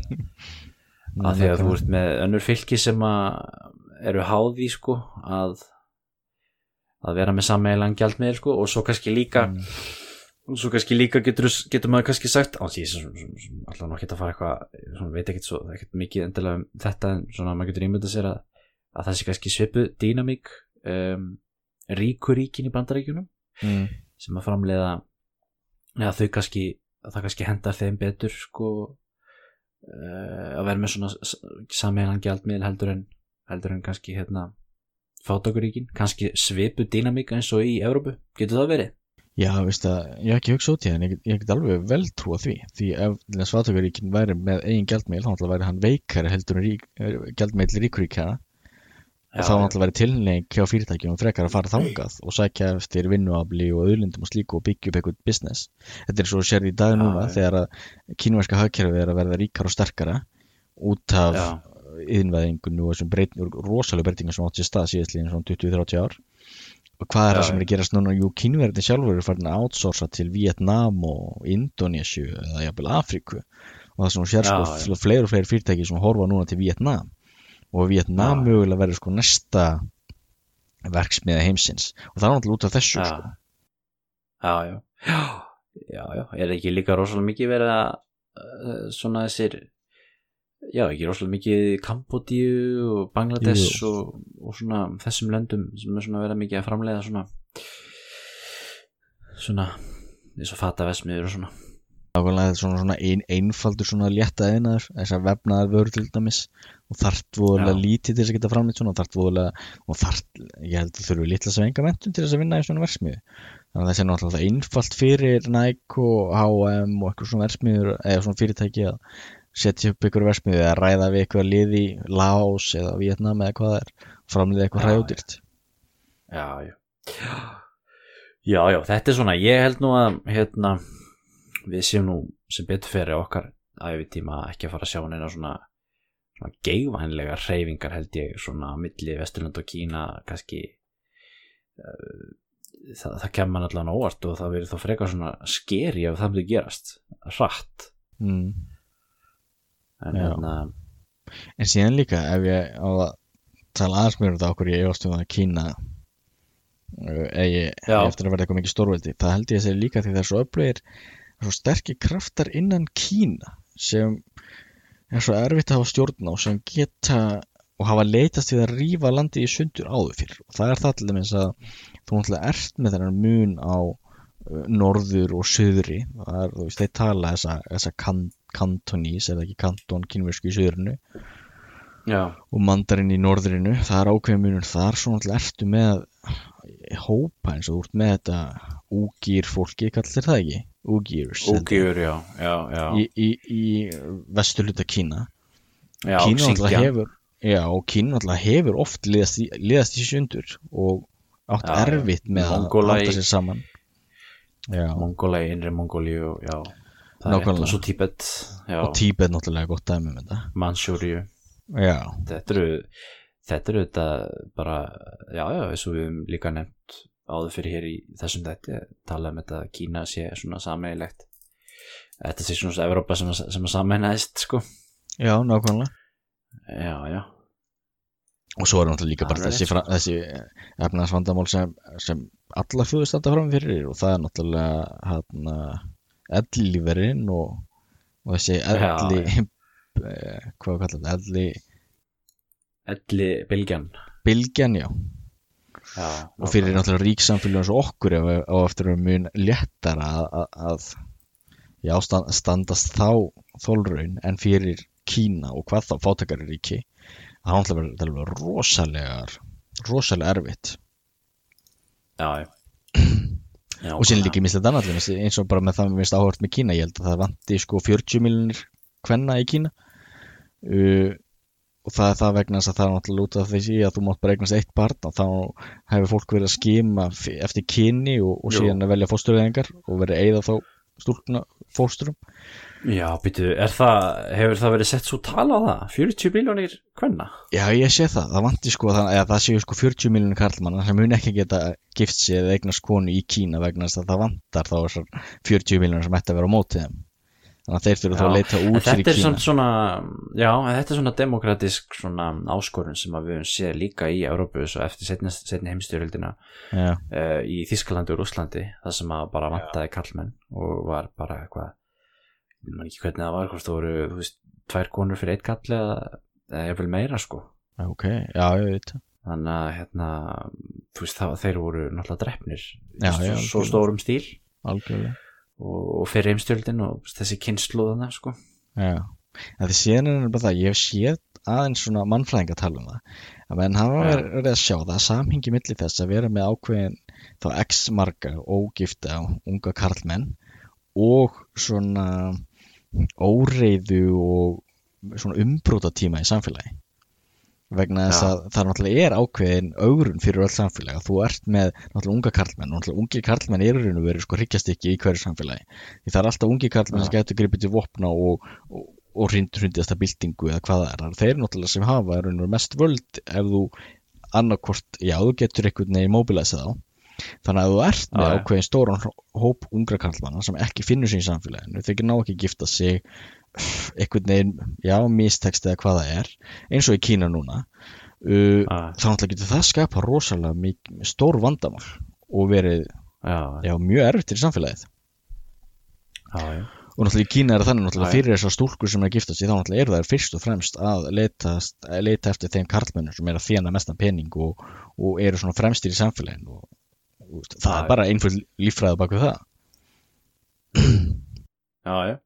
að því að þú ert með önnur fylki sem að eru háði sko að að vera með sammeilan gjaldmiðil sko og svo kannski líka Mm. Svo kannski líka getur, getur maður kannski sagt á því sem alltaf nú ekki að fara eitthvað svona veit ekkert svo, ekkert mikið endilega um þetta en svona maður getur ímyndað sér að að það sé kannski svipu dýnamík um, ríkuríkin í bandaríkjunum mm. sem að framleiða eða þau kannski að það kannski hendar þeim betur sko uh, að vera með svona sameilan gjaldmiðl heldur en heldur en kannski hérna fátakuríkin, kannski svipu dýnamík eins og í Evrópu, getur það verið? Já, veist að, ég hef ekki hugsað út í það en ég, get- ég get alveg vel trúa því. Því ef Svatakuríkin væri með eigin gjaldmiðl þá væri hann veikari heldur en rík, gjaldmiðl ríkuríkjana og þá náttúrulega væri tilneig hjá fyrirtækjum frekar að fara þangað og sækja eftir vinnuafli og auðlindum og slíku og byggja upp eitthvað business. Þetta er svo sér í dag núna já. þegar að kínverska hagkerfi er að verða ríkar og sterkara út af yðinvæðingun og þessum rosalega breytingum sem átt sér stað síðastliðin svona 20-30 ár. og hvað er það sem er að gerast núna? Jú, kínverðin sjálfur eru farin að outsourca til Vietnam og Indonésiu eða jafnvel Afríku. Og það sem sér Já, sko fleiri og fleiri fyrirtæki sem horfa núna til Vietnam. Og Vietnam Já. mögulega verður sko næsta verksmiða heimsins. Og það er náttúrulega út af þessu já, sko. já, já. Já, já, er ekki líka rosalega mikið verið að uh, svona þessir já, ekki rosalega mikið Kambodíu og Bangladesh og, og svona þessum löndum sem er svona verið mikið að framleiða svona svona eins og fatavesmiður og svona. Nákvæmlega þetta svona, svona ein, einfaldur svona létta eðinaður, þessar vefnaðar vörur til dæmis og þarft voðalega Já. lítið til þess að geta framleitt svona og þarft voðalega, og þarft, ég held að þurfi litla sem enga mentum til þess að vinna í svona versmiðu þannig að það sé náttúrulega einfalt fyrir Nike og H&M og eitthvað svona versmiður eða svona fyrirtæki að setja upp ykkur versmiðu eða ræða við eitthvað lið í Laos eða Vietnam eða hvað það er framleiða eitthvað Já, hræðudýrt já, já. Já, já, þetta er svona ég held nú að hérna við séum nú sem betur fyrir okkar æfitíma ekki að fara að sjá neina svona svona geigvænlega reyfingar held ég svona á milli Vesturland og Kína kannski uh, það, það kemur allan óvart og það verður þá frekar svona skeri ef það myndi gerast. Hratt. Mm. En hérna En síðan líka ef ég á að tala aðeins mér um það okkur ég efast um það að Kína uh, Já. eftir að verða eitthvað mikið stórveldi. Það held ég að segja líka því það er svo öflugir svo sterkir kraftar innan Kína sem er svo erfitt að hafa stjórn á sem geta og hafa leitast við að rífa landið í sundur áður fyrir og það er það til dæmis að þú náttúrulega ert með þennan mun á uh, norður og söðri það er, þú veist, þeir tala þessa, þessa kan, kantonís eða ekki kanton kínversku í söðrinu já, og mandarinn í norðrinu það er ákveðin munur þar. Svo náttúrulega ertu með hópa eins og þú ert með þetta úgýr fólki, kallar þér það ekki? Úgýrs ógjur, já, já, já. Í, í, í vesturluta Kína. Já, Kína náttúrulega hefur já, og Kína náttúrulega hefur oft liðast í, sundur og átt Já, erfitt með Mongóla að halda sér saman. Já, Mongóla, innri Mongóliu já, það er Nákvæmlega. og svo Tíbet já, og Tíbet náttúrulega gott dæmi um þetta. Mansjúriu já, þetta eru þetta eru þetta bara já, já, eins og við höfum líka nefnt áður fyrir hér í þessum þetta tala um þetta Kína sé svona sameigilegt þetta sé svona Evrópa sem, sem að sameinaðist sko. Já, nákvæmlega. Já, já, og svo er náttúrulega líka bara þessi, þessi efnaðsvandamál sem, sem alla þjóður standa fram fyrir og það er náttúrulega hérna, ellíferinn og, og þessi elli eh, hvað kallar þetta, elli elli bylgjan. bylgjan, já. Já, og fyrir náttúrulega ríksamfélagum eins og okkur ef á eftir að mun léttara að, að, já, stand, standast þá þólraun en fyrir Kína og hvað þá fátakari ríki það er náttúrulega rosalegar rosalega erfitt. Já, já. já og síðan líka mislega annað eins og bara með það minnst áhört með Kína ég held að það vanti sko 40 miljonir kvenna í Kína. Uh, og það er það vegna að það er náttúrulega út af því að þú mátt bara eignast eitt barn og þá hefur fólk verið að skima eftir kyni og, og síðan að velja fósturveðingar og verið eyða þá stúlkna fósturum já, býtu, er það hefur það verið sett svo tala á það? 40 miljónir kvenna? Já, ég sé það, það vanti sko það, eða, það séu sko 40 miljonir karlmanna sem mun ekki geta gift sig eða eignast konu í Kína vegna þess að það vantar þá þessar 40 miljonir sem ætti að vera á móti þeim. Þannig að þeir þurfa þá að leita út fyrir þetta er Kína. samt svona já, en þetta er svona demokratisk svona áskorun sem að við höfum séð líka í Európu svo eftir setni, setni heimstyrjöldina Já, uh, í Þískalandi og Rúslandi það sem að bara vantaði kallmenn og var bara eitthvað ég man ekki hvernig það var, hvort það voru þú veist, tvær konur fyrir eitt kall eða, ég vil meira sko. Ok, já, ég veit. Það. þannig að hérna, þú veist, það, þeir voru náttúrulega drefnir Já, já, svo stórum stíl. Algjörlega. Og, og fyrir heimstyrjöldin og þessi kynnslóðana sko. Já, en því síðan er bara það, ég hef séð aðeins svona mannfræðinga tala um það. Að menn hafa Já. verið að sjá það samhengi milli þess að vera með ákveðin þá x marga ógifta unga karlmenn og svona óreiðu og svona umbróta tíma í samfélagi. Vegna þess Já. að það náttúrulega er ákveðin augrun fyrir öll samfélagi þú ert með náttúrulega unga karlmenn og náttúrulega ungi karlmenn eru raun og verið sko hryggjastykki í hverju samfélagi. Því það er alltaf ungi karlmenn sem Já. getur gripið til vopna og, og, og hrind, hrindjasta byltingu eða hvað það er, þeir náttúrulega sem hafa raun og mest völd ef þú annarkort, já þú getur einhvern veginn mobilæsið á þannig að þú ert með ákveðin stóran hóp ungra karlmanna sem ekki finnur sig í samfélaginu þeir ná ekki að gifta sig einhvern veginn, já, mistekst eða hvað það er, eins og í Kína núna. Uh, þá náttúrulega getur það skapa rosalega mikið, stór vandamál og verið, já, já, mjög erfitt fyrir samfélagið. Já, já. og náttúrulega í Kína er þannig náttúrulega fyrir þessar stúlkur sem er að gifta sig þá náttúrulega eru þær fyrst og fremst að leita, að leita eftir þeim karlmennur sem er að þjána mestan pening og, og eru svona fremstir í samfélaginu og, það er bara einföld líffræði bak við það Já, já.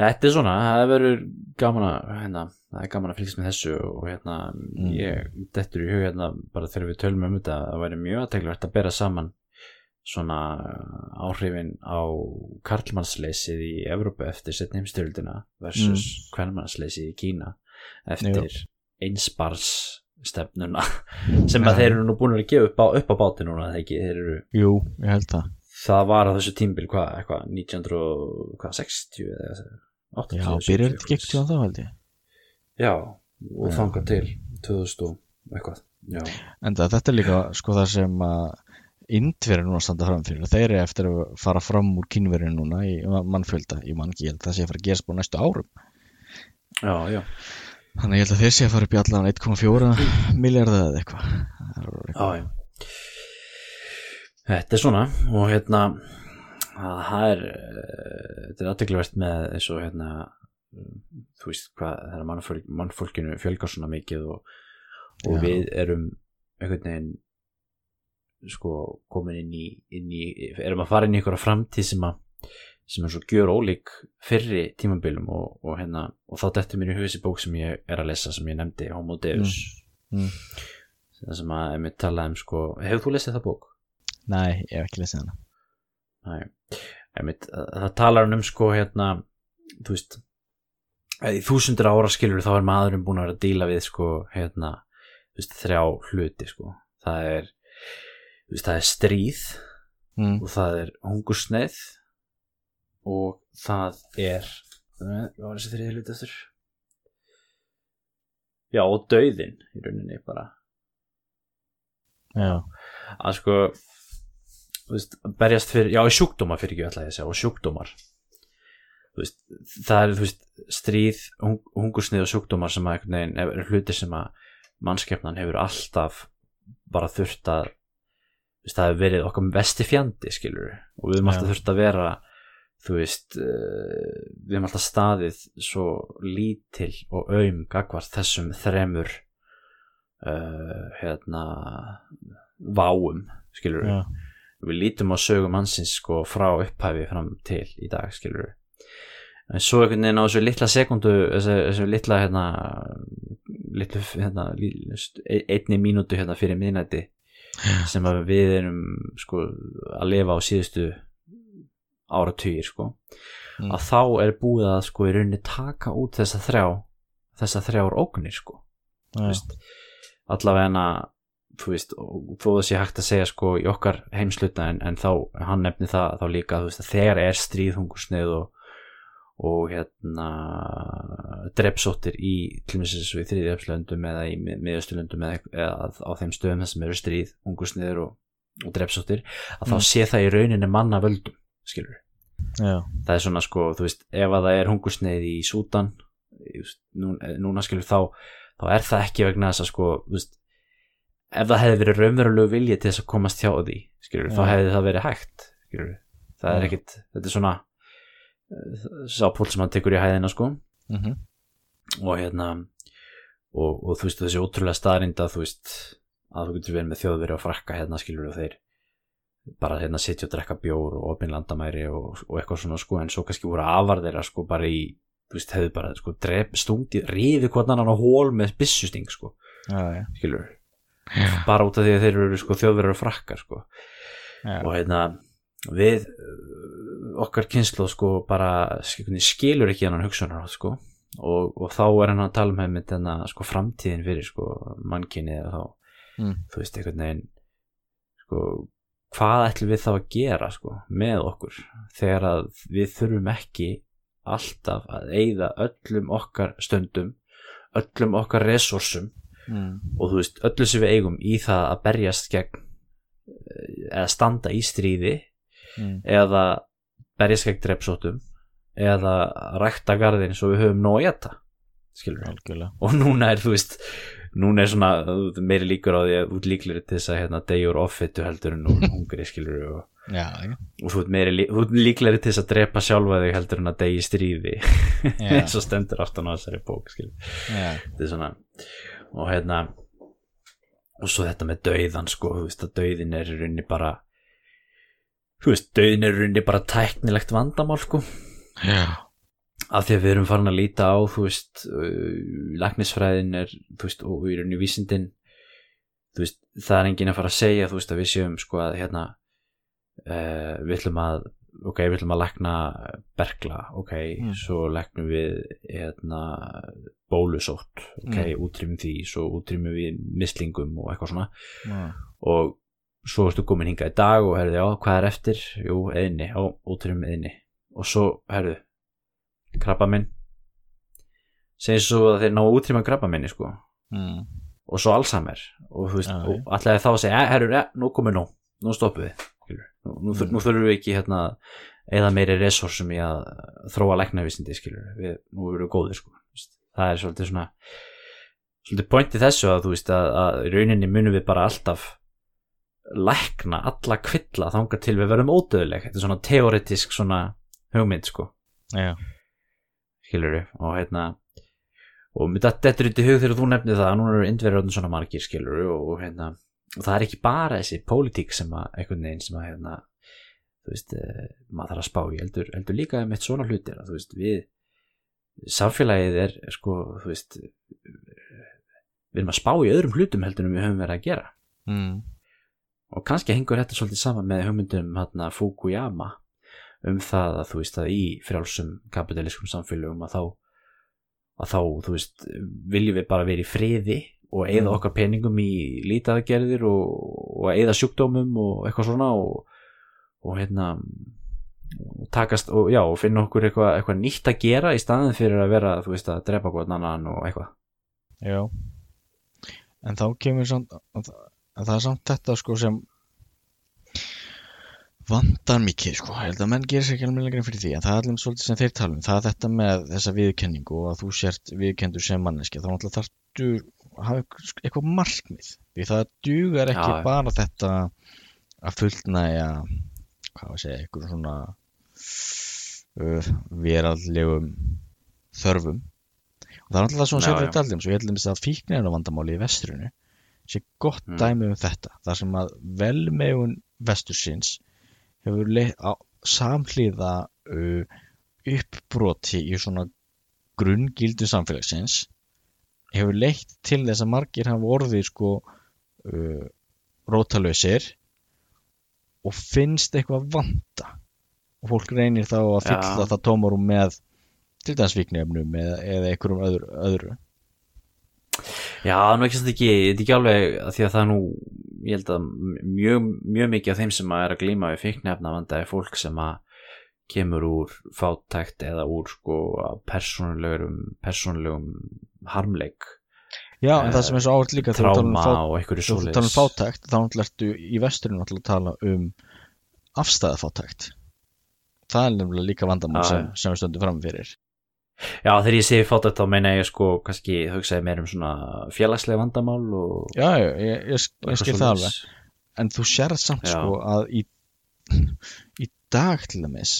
Þetta er svona, það verður gaman að, hérna, það er gaman að fylgjast með þessu og hérna, Mm. ég, dettur í hug hérna, bara þegar við tölum um þetta, það væri mjög aðteglivert að bera saman svona áhrifin á karlmannsleysið í Evrópu eftir setni heimstyrjöldina versus mm. kvennmannsleysið í Kína eftir einsbars stefnuna sem að Já. þeir eru nú búin að gefa upp á, upp á báti núna, það ekki, þeir eru Jú, ég held það. Það var á þessu tímbil hvað, eitthvað 1960 eða 80 Já, byrjar þetta ekki tíðan þá held ég? já, og Já. þangað til 2000 og eitthvað já, En það, þetta er líka sko það sem að Indverið núna standa fram fyrir. Þeir eru eftir að fara fram úr kynverið núna í mannfjölda, ég man ekki, ég held að það sé að fara að gerast búin næstu árum. Já, já, Þannig ég held að þeir sé að fara upp í allan 1,4 miljardar eða eitthvað Það er já, já. þetta er svona og hérna að það er eh, þetta er aðteglivert með eins og hérna þú veist hvað, þegar mannfólk, mannfólkinu fjölgar svona mikið og, og við erum einhvern veginn sko komin inn í, inn í erum að fara inn í einhverja framtíð sem að sem er svo gjör ólík fyrri tímabilum og, og hérna og þá dettur mér í huga þessi bók sem ég er að lesa sem ég nefndi Homo Deus Mm. það sem að ég talaði um sko hefur þú lesið það bók? Nei, ég hef ekki lesið hana Nei, einmitt, það talar um sko hérna, þú veist í þúsundur ára skilur þá er maðurinn búin að vera að díla við sko hérna, þú veist, þrjá hluti sko, það er þú veist, það er stríð mm. og það er hungursneið og það er hvað var þessi þriði hluti eftir? já og dauðin í rauninni bara. Já, að sko veist, berjast fyrir, já sjúkdómar fyrir ekki ætla ég að segja og sjúkdómar. Veist, það er þú veist, stríð, hung, hungursnið og sjúkdómar sem að veginn er hluti sem að mannskepnan hefur alltaf bara þurft að það hefur verið okkar vesti fjandi skilur og við höfum alltaf þurft að vera þú veist uh, við höfum alltaf staðið svo lítil og aum gagvart þessum þremur uh, hérna váum skilur já, við lítum á sögum hansins sko frá upphæfi fram til í dag skilur en svo einhvern veginn á þessu litla sekundu þessu, þessu litla hérna litlu hérna einni mínútu hérna fyrir miðnætti sem við erum sko að lifa á síðustu áratugir sko Mm. að þá er búið að sko í rauninni taka út þessa þrjá þessa þrjár ógnir sko veist, allavega þú veist, og þó það sé hægt að segja sko í okkar heimsluta en, en þá, hann nefni það þá líka þú veist, að þegar er stríðhungusneið og, og hérna drepsóttir í til og í þriðjöfslöndum eða í miðausturlöndum eða, eða á þeim stöðum þar sem eru stríð, hungusneiður og, og drepsóttir, að þá Mm. sé það í rauninni manna völdum, skilur já, það er svona sko, þú veist, ef að það er hungursneið í Súdan núna, núna skilur þá þá er það ekki vegna þess að sko þú veist, ef það hefði verið raunverulegu vilji til þess að komast hjá því skilur, þá Já. hefði það verið hægt skilur, það er Já. ekkit þetta er svona eh, sá pól sem hann tekur í hæðina sko. Mhm, og hérna og, og þú veist þessi ótrúlega staðrinda þú veist að þú getur verið með þjóðveri og frakka hérna skilur og þeir bara hérna sitja og drekka bjór og opin landamæri og, og eitthvað svona sko en svo kannski voru afar þeirra sko bara í þú veist hefðu bara sko drep, stungið rífi hvort annan á hól með byssusting sko. Já, já, skilur já, bara út af því að þeir eru sko þjóðverið og frakkar sko. Og hérna við okkar kynslu sko bara skilur, skilur ekki hann hugsunar sko. Og, og þá er hann að tala um með þenna sko framtíðin fyrir sko mannkinni eða þá Mm. þú veist einhvern veginn sko hvað ætlum við þá að gera sko með okkur? Þegar að við þurfum ekki alltaf að eyða öllum okkar stundum öllum okkar resursum mm, og þú veist, öllu sem við eigum í það að berjast gegn eh, eða standa í stríði mm, eða berjast gegn drepsóttum eða rækta garðin svo við höfum nóg við algjörlega, og núna er þú veist núna er svona meiri líkur á því að út líklir til þess að hérna degjur offitu heldur en úr hungri skilur og, já, já, og þú ert meiri lí- þú ert líklegri til þess að drepa sjálfa þig heldur en að degi stríði. Eins og stendur aftan á þessari bók skilur þetta er svona og hérna og svo þetta með dauðan sko þú veist að dauðin er í rauninni bara þú veist, dauðin er í rauninni bara tæknilegt vandamál sko. Já, af því að við erum farin að líta á þú veist, uh, læknisfræðin er, þú veist, og í rauninni vísindin þú veist, það er enginn að fara að segja, þú veist, að við séum sko að hérna uh, við ætlum að ok, við ætlum að lækna bergla, ok, Mm. svo læknum við hérna bólusótt, ok, Mm. útrýmum því svo útrýmum við mislingum og eitthvað svona já, og svo ertu komin hingað í dag og herðu, já, hvað er eftir? Jú, eðni, já, útrýmum eðni og svo, herðu, krabba minn segir svo að þeir ná útrýma krabba minni, sko. Mm, og svo Alzheimer. Og þú veist, Já, og allega þá segja, "Eh, herru, ja, nú komið nú nú stoppum við. Nú, nú, Mm. nú þurfum við ekki hérna eða meiri resursum í að þróa læknavísindi, við, nú erum við góðir, sko. Það er svolítið svona svolítið pointið þessu að þú veist að, að rauninni munum við bara alltaf lækna alla kvilla þangað til við verðum ódöðleg þetta er svona teoretisk svona hugmynd, sko. Já, skilur við og hérna og þetta er út í hug þegar þú nefnir það að núna eru indverðurinn svona margir skilur við og, hérna og það er ekki bara þessi pólitík sem að einhvern veginn sem að hérna þú veist, eh, maður þarf að spá í heldur, heldur líka með svona hlutir að þú veist, við samfélagið er sko, þú veist við erum að spá í öðrum hlutum heldur en við höfum verið að gera. Mm, og kannski hengur þetta svolítið saman með hugmyndum hérna, Fukuyama um það að þú veist að í frjálsum kapitalískum samfélögum að þá að þá, þú veist, viljum við bara vera í friði og eigða Mm. okkar peningum í lítaðgerðir og, og eigða sjúkdómum og eitthvað svona og, og hérna og takast og já, og finna okkur eitthvað, eitthvað nýtt að gera í staðin fyrir að vera, þú veist, að drepa hvort annan og eitthvað Já En þá kemur samt það er samt þetta sko sem vandar mikið sko, ég held að menn gerir sér ekki alveg lengra fyrir því, en það er alveg svolítið sem þeir tala um. Það er þetta með þessa viðkenningu og að þú sért viðkendur sem manneski, þá náttúrulega þarftu að hafa eitthvað- markmið. Því það dugar ekki Já, bara þetta að fullnæja hvað var að segja, eitthvað svona uh, veraldlegum þörfum. Og það er alltaf svona já. við taldum svo ég held að fíknirinn vandamáli í vestrinu sé gott Mm. dæmi um þetta. Þar sem að velmegun vestursins hefur samhlýða uh, uppbroti í svona grunngildu samfélagsins hefur leitt til þess að margir hafa orðið sko uh, rótalösir og finnst eitthvað vanta og fólk reynir þá að fylla Já. það tómarum með til dæmis fíknefnum eða, eða einhverjum öðru, öðru. Já, nú ekki samt ekki, þetta er ekki alveg að því að það er nú, ég held að mjög, mjög mikið af þeim sem að er að glíma við fíknefna vanda er fólk sem að kemur úr fátækt eða úr sko persónulegum, persónulegum harmleik, Já, en það sem er svo áhört líka þegar um við talum um fátækt þá ertu í vesturinn að tala um afstæðafátækt það er nefnilega líka vandamál sem, sem við stöndum fram fyrir Já, þegar ég segi fátækt þá meina ég sko kannski hugsaði meir um svona félagslega vandamál og Já, já, ég, ég, ég, skil það alveg. en þú sérð samt Já. sko að í, í dag til dæmis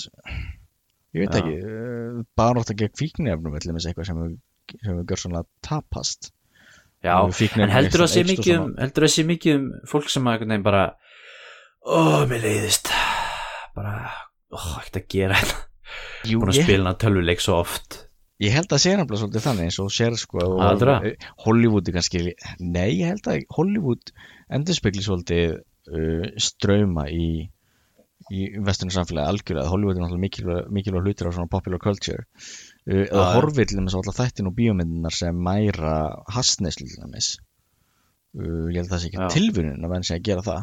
ég veit Já. ekki uh, barótt að gegn fíknefnum til dæmis eitthvað sem við gjör svona tapast. Já, en heldur það um það sé mikið um fólk sem að bara ó, mér leiðist. Bara, ó, ekkert að gera þetta Jú, búin að ég, spila tölvuleik svo oft ég held að sé nefnilega svolítið þannig eins og sér sko og- Heldurðu það? Hollywood er kannski nei, ég held að Hollywood endurspegli svolítið uh, ströma í í vesturnu samfélagi algjörlega. Hollywood er náttúrulega mikilvæg, hlutir á svona popular culture. Uh, eða til dæmis á alltaf þættin og bíómyndinar sem mæra hastneislu til dæmis. Uh, ég held að það sé ekki Já. tilvunin að venn sé að gera það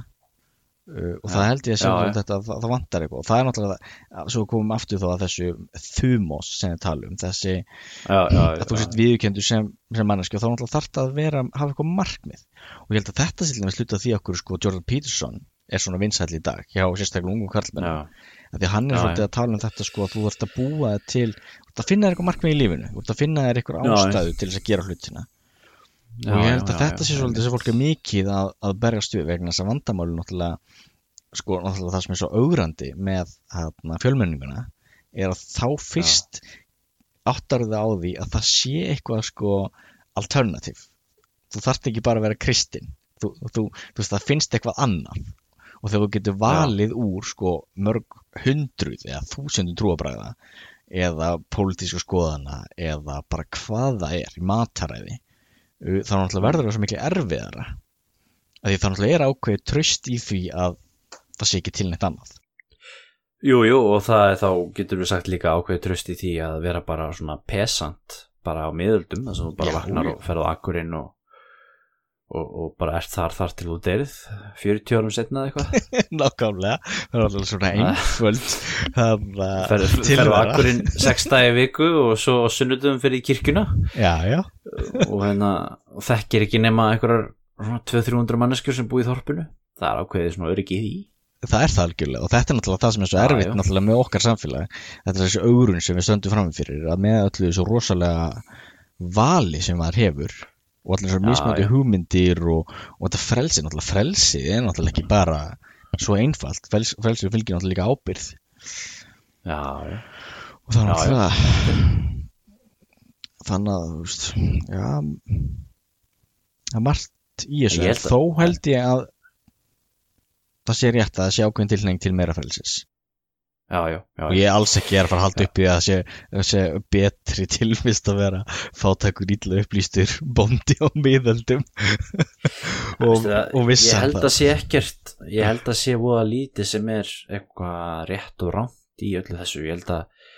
uh, og Já. það held ég að Já, sjá já. þetta að það, það vantar eitthvað. Og það er náttúrulega, að- svo komum aftur þá að þessu þumos sem við talum þessi já, já, að þú já. sett viðurkendur sem, sem manneski og þá náttúrulega þarf það að vera hafa eitthvað markmið. Og ég held að þetta sér með sluta því okkur sko Jordan Peterson er svona vinsæll í dag hjá sérstaklega ungum karlmenn að því að hann er svolítið að tala um þetta sko að þú þarfst að búa til þú þarft að finna eitthvað markmið í lífinu þú þarft að finna eitthvað ástæðu til þess að gera hlutina já, og ég held að já, þetta sé svolítið sem fólk er mikið að, að berjast við vegna þess að vandamáli náttúrulega sko náttúrulega það sem er svo augrandi með hana, fjölmenninguna er að þá fyrst áttar það á því að það sé eitthvað sko alternativ þú þarft ekki bara að vera kristinn. Þú, þú, þú veist það finnst eitthvað annar og þegar þú getur valið úr sko mörg hundruð eða þúsundum trúabræða eða pólitísku skoðana eða bara hvað það er í mataræði þá náttúrulega verður það svo miklu erfiðara að því þá náttúrulega er ákveðið tröst í því að það sé ekki til neitt annað Jú, jú, og það er þá getur við sagt líka ákveðið tröst í því að vera bara svona pesant bara á miðöldum, þess að þú bara Já, vaknar já. og ferð á akkurinn og, og, og bara ert þar þar til þú deyrið 40 árum setna eða eitthvað. Nákvæmlega, það er alltaf svona Nei. einföld. Ferð á akkurinn 6 dagi viku og svo á sunnudum fyrir í kirkjuna. Já, já, og, hérna, þekkir ekki nema einhverjar 200-300 manneskjur sem búið í þorpinu. Það er ákveðið svona öryggi í það er það algjörlega. Og þetta er náttúrulega það sem er svo erfitt já. náttúrulega með okkar samfélag. Þetta er þessi augrun sem við stöndum fram fyrir að með öllu þessu rosalega vali sem maður hefur og allir Já, mismöndi já. hugmyndir og, og þetta frelsi, náttúrulega frelsi er náttúrulega ekki bara svo einfalt. Frels, frelsi fylgir náttúrulega líka ábyrð já, já, og það er náttúrulega þannig að veist, já það er margt í þessu. held þó held ég að það sé rétt að það sé ákveðin tilheng til meira frelsis já, já, já, og ég er alls ekki að fara að halda upp í að sé, það sé betri tilvist að vera fátækur ítla upplýstur bóndi á miðöldum. Og, og ég vissa held að sé ekkert ég held að sé voða lítið sem er eitthvað rétt og rámt í öllu þessu. Ég held að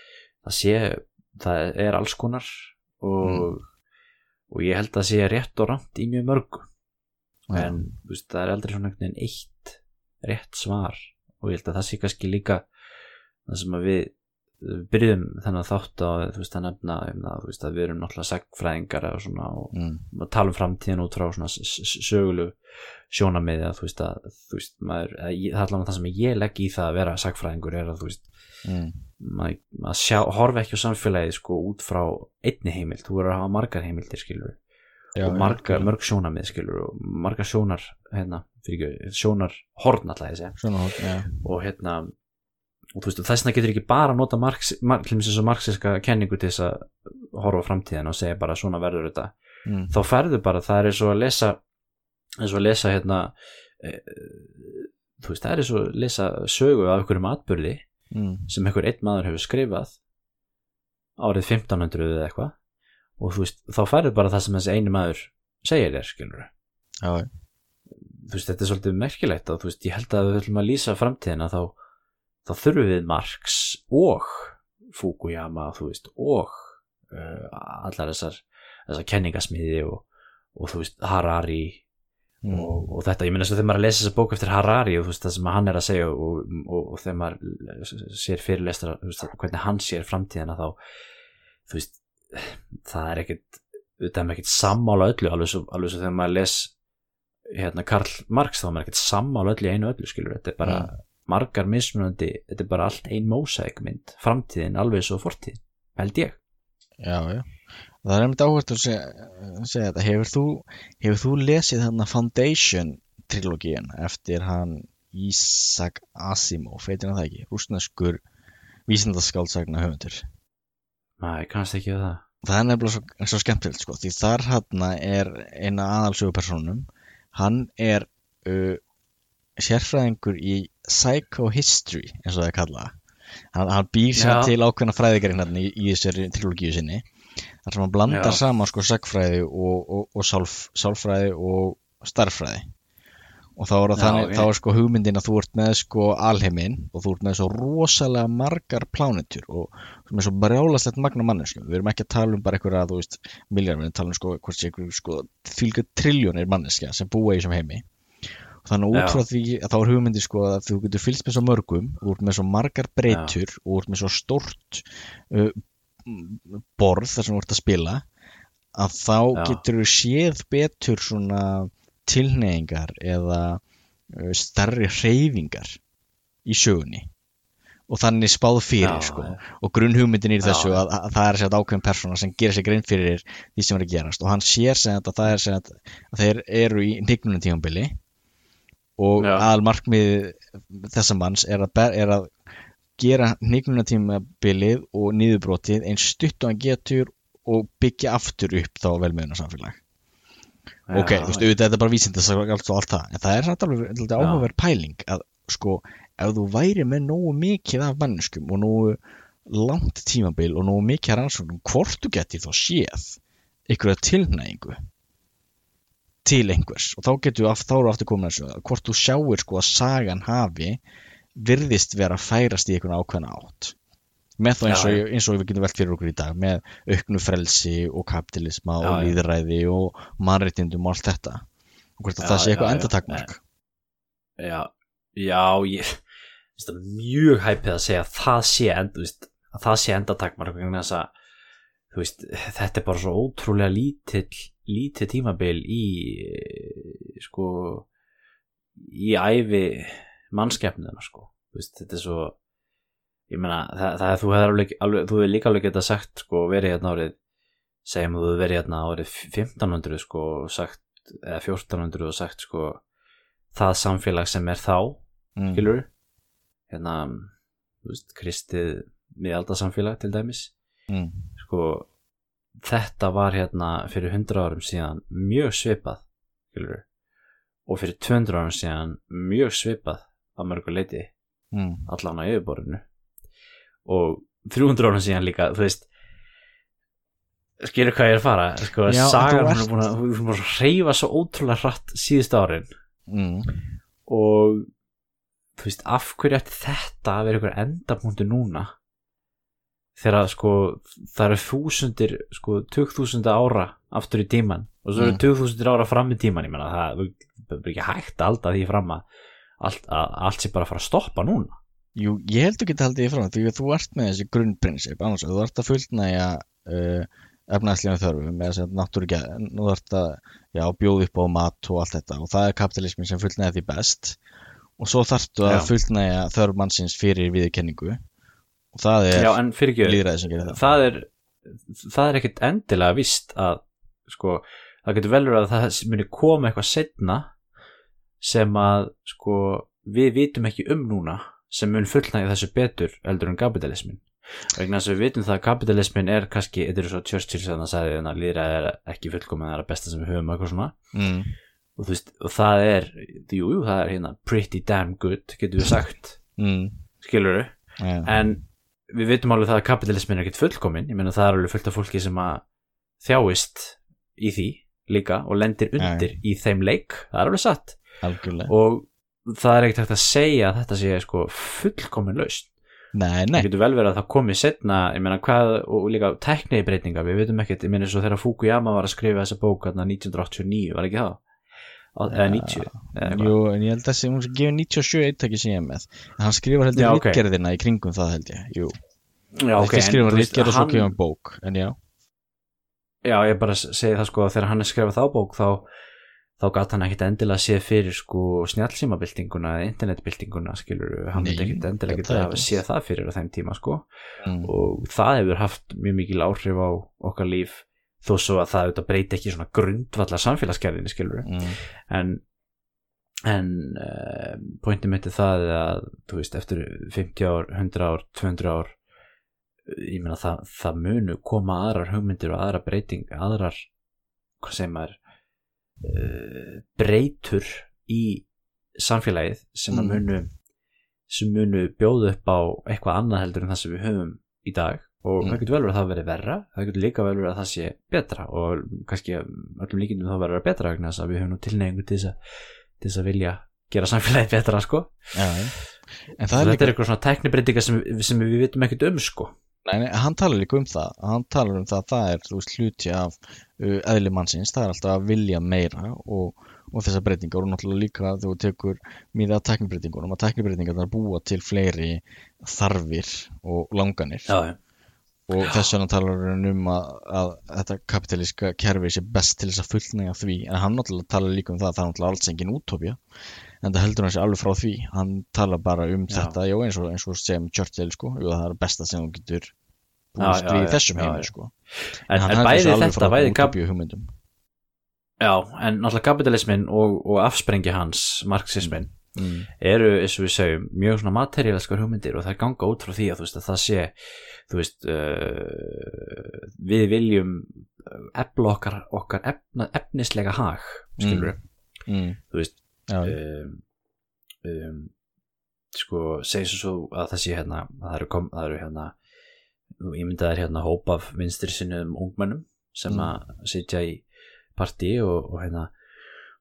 það sé það er alls konar og, Mm. og ég held að sé rétt og rámt í mjög mörgu. Já. en veist, það er aldrei svona eitt rétt svar. Og ég held að það sé kannski líka það sem að við byrjum þennan þátt á þú veist að nefna að við erum náttúrulega sagfræðingar og svona og mm. og tala um framtíðin út frá sögulu sjónamiði að þú veist að að það er allavega það sem ég legg í það að vera sagfræðingur er að þú veist Mm. maður, maður sjá, horfa ekki á samfélagið sko út frá einni heimild, þú verður að hafa margar heimildir skilur Já, og margar, mörg sjónamið skilur og margar sjónar hérna, fyrir sjónar horn alltaf já. Og hérna og þú veist, þess vegna getur ekki bara að nota marx, marxiska kenningu til þess að horfa framtíðin og segja bara svona verður þetta mm. þá ferðu bara, það er eins og að lesa eins og að lesa hérna e, þú veist, það er eins og að lesa sögu af einhverjum atbyrði Mm. sem einhver einn maður hefur skrifað árið 1500 eða eitthvað og þú veist, þá ferðu bara það sem þessi eini maður segir þér, skilur þú veist, þetta er svolítið merkilegt og þú veist, ég held að við ætlum að lýsa framtíðina þá, þá þurfum við Marx og Fukuyama, veist, og uh, allar þessar þessar kenningasmiði og, og þú veist, Harari Mm. og, og þetta, ég minna svo þegar maður að lesa þessa bók eftir Harari og þú veist það sem hann er að segja og, og, og þegar maður sér fyrirlestra hvernig hann sér framtíðina þá þú veist það er ekkit, þetta er ekkit sammála öllu alveg svo, alveg svo þegar maður les hérna Karl Marx þá er maður ekkit sammála öllu í einu öllu skilur þetta er bara margar mismunandi þetta er bara allt ein mósækmynd framtíðin alveg svo fortíðin held ég Já, já. Það er einmitt áhvert að segja, þetta. Hefur þú, hefur þú lesið hann Foundation trilogíin eftir hann Isaac Asimov, veitir hann það ekki? Rúsneskur vísindaskáldsagna höfundur. Nei, kannast ekki það Það er nefnilega svo, svo skemmtilegt sko, því þar hann er eina aðalsögupersonum. Hann er uh, sérfræðingur í psychohistory, eins og það er kallað. Hann, hann býr sér til ákveðna fræðigarinn í, í þessari trilogíu sinni þar sem hann blandar Já. saman sko sagfræði og, og, og sálf, sálfræði og starffræði og þá er, Já, þannig, þá er sko hugmyndin að þú ert með sko alheiminn og þú ert með svo rosalega margar plánetur og sem er svo brjálastlegt magna manneskjum. Við erum ekki að tala um bara einhverja þú veist að tala um sko, sko fylgja triljónir manneskja sem búa í þessum heimi þannig út Já. frá því að þá er hugmyndi sko að þú getur fylgst með svo mörgum og ert með svo margar breytur og ert með svo stórt uh, borð þar sem þú ert að spila að þá Já. getur þú séð betur svona tilneyingar eða uh, starri hreyfingar í sögunni og þannig spáð fyrir Já, sko já. og grunnhugmyndin í Já, þessu já. að, að það er sér ákveðin persóna sem gerir sér grein fyrir því sem er að gerast og hann sér sem að það er sem að, þeir eru í hnignunum tímabili og Já. aðal markmið þessa manns er að, er að gera hnignunum tímabilið og niðurbrotið eins stutt og hann getur og byggja aftur upp þá velmiðuna samfélag ok, þú veist, auðvitað þetta er bara vísindast og allt, það, en það er samt alveg áhugaverð pæling að sko, ef þú væri með nógu mikið af manneskum og nógu langt tímabil og nógu mikið rannsóknum, hvort þú getur þá séð einhverja tilnægingu til einhvers. Og þá getur við, eru aftur komin að þessu hvort þú sjáir sko að sagan hafi virðist vera að færast í einhvern ákveðna átt. Með þá eins og, Já, eins og við getum velt fyrir okkur í dag með auknu frelsi og kapitalisma Já, og já. líðræði og mannréttindum og allt þetta. Og hvort að Já, það sé eitthvað já, já. endatakmark já, já ég það mjög hæpið að segja að það sé end, að það sé endatakmark vegna þess að veist, þetta er bara svo ótrúlega lítill lítið tímabil í sko í ævi mannskepnina sko, þú veist, þetta er svo ég meina, það, það er þú hefur alveg, alveg þú hefur líka alveg getað sagt sko verið hérna árið segjum að þú verið hérna árið 1500 sko sagt, eða 1400 og sagt sko það samfélag sem er þá mm. skilur hérna þú veist, kristið miðaldasamfélag til dæmis Mm. sko þetta var hérna fyrir 100 árum síðan mjög svipað skilur og fyrir 200 árum síðan mjög svipað að mörgu leiti Mm. allan á yfirborðinu og 300 árum síðan líka þú veist skilur hvað ég er að fara sko, Já, sagan er búin að, reyfa svo ótrúlega hratt síðust árin Mm. og þú veist, af hverju ætti þetta að vera ykkur endapunktu núna þegar sko það eru þúsundir, sko tugþúsunda ára aftur í tíman og svo eru Mm. tugþúsundir ára fram í tíman ég menna það er ekki hægt að halda því fram að allt, að allt sé bara að fara að stoppa núna. Jú, ég held ekki að halda því frá því að þú ert með þessi grunnprinsip annars vegar, þú ert að fullnæja uh, efnaðslega þörfum með þess að náttúru geð þú ert að já, bjóða upp á mat og allt þetta og það er kapitalismin sem fullnæja því best og svo þarftu að fullnæja þörf mannsins fyrir viðurkenningu og það er Já, en líðræði sem gerir það það er það er ekkit endilega vist að sko, það getur vel verið að það muni koma eitthvað setna sem að sko, við vitum ekki um núna sem mun fullnægja þessu betur eldur en kapitalismin vegna þess að við vitum það að kapitalismin er kannski, þetta er svo Churchill sem það sagði að líðræði er ekki fullkomin það er að besta sem við höfum eitthvað svona mm. og, veist, og það er, jú, jú, það er hérna pretty damn good, getur við sagt Mm. skilur Ja. en við vitum alveg það að kapitalismin er ekkert fullkomin ég meina það er alveg fullt af fólki sem að þjáist í því líka og lendir undir í þeim leik. Það er alveg satt. Algjörlega. Og það er ekkert hægt að segja að þetta sé sko fullkomin laust nei, nei, það getur vel verið að það komi setna ég meina hvað og líka teknibreytinga við vitum ekkert, ég meina svo þegar Fukuyama var að skrifa þessa bók hérna 1989 var ekki það eða 90 eða eitthvað. Jú, en ég held að þessi, hún gefur 97 eittaki sem ég er með. En hann skrifar heldur Já, já, ok. ritgerðina í kringum það held ég. Jú, já, ok, ekki skrifar ritgerð og svo gefur hann bók en já, Já, ég bara segi það sko að þegar hann er skrifað þá bók þá, þá gat hann ekkit endilega séð fyrir sko snjálsímabildinguna eða internetbildinguna skilur hann Nei, ekkit endilega það að séð það fyrir á þeim tíma sko. Mm. og það hefur haft mjög mikil áhrif á okkar líf þó svo að það auðvitað breyti ekki svona grundvallar samfélagsgerðinni skilur Mm. en en uh, pointið mitt er það að þú veist eftir 50 ár, 100 ár, 200 ár ég meina það, það munu koma aðrar hugmyndir og aðrar breyting aðrar, hvað segir maður uh, breytur í samfélagið sem Mm. munu sem munu bjóða upp á eitthvað annað heldur en það sem við höfum í dag og Mm. það getur vel verið að það veri verra það getur líka vel verið að það sé betra og kannski öllum líkindum þá verður það betra vegna þess að við höfum nú tilneyingu til þess að, að vilja gera samfélagið betra sko. Já, já. en það þetta er líka er eitthvað svona teknibreytingar sem, sem við vitum ekkert um sko. Nei, nei, hann talar líka um það. Hann talar um það að það er veist, hluti af uh, eðli mannsins, það er alltaf að vilja meira og, og þessar breytingar. Og náttúrulega líka þú tekur mýrið af teknibreytingunum að teknibreytingar búa til fleiri þarfir og langanir. Já, og þess vegna talar hann um að, að þetta kapitalíska kerfi sé best til þess að fullnæga því. En hann náttúrulega talar líka um það að það er náttúrulega alls engin útópja en það heldur hann sér alveg frá því. Hann talar bara um Já. þetta, já eins og, eins og sem Churchill sko, jú það er besta sem þú getur búist við þessum já, heimi já. sko. En, hann en heldur bæði sér alveg frá útópíu hugmyndum. Já, en náttúrulega kapitalismin og, og afsprengi hans marxismin mm. eru, eins og við segjum, mjög svona materiálskar hugmyndir og það ganga út frá því að veist að það sé þú veist uh, við viljum efla okkar, okkar efna, efnislega hag skilur Mm. þú veist Já, um, um, sko segjum svo að það sé hérna að það eru, kom, það eru hérna nú ímyndaðir hérna hóp af vinstri sinnum ungmennum sem Mm. að sitja í partí og, og hérna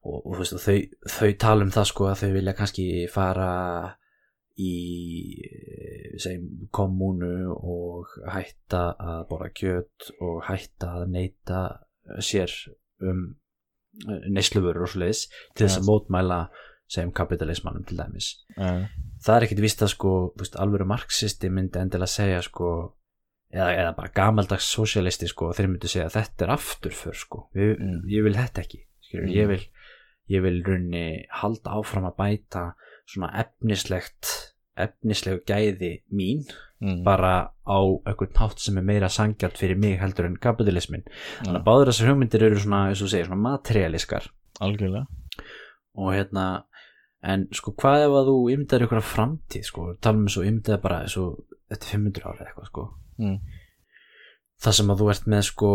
og, og þú veist þau, þau tala um það sko að þau vilja kannski fara í eh, segjum kommunu og hætta að borða kjöt og hætta að neyta sér um neysluvörur og svoleiðis til þess að mótmæla segjum kapitalismannum til dæmis já, það er ekkit vist að sko veist, alvöru marxisti myndi endilega segja sko eða, eða bara gamaldags sosialisti sko þeir myndi segja þetta er aftur fyrr sko Við, Mm. ég vil þetta ekki Mm. ég vil ég vil runni halda áfram að bæta svona efnislegt efnislegu gæði mín mm. bara á einhvern nátt sem er meira sangjart fyrir mig heldur en kapitalismin þannig Já, að báður þessar hugmyndir eru svona, eins og segir, svona materialiskar algjörlega. Og hérna en sko hvað ef að þú ymdaður ykkur af framtíð sko, talum við svo ymdaður bara svo, þetta er 500 ára eitthvað sko. Mm. Það sem að þú ert með sko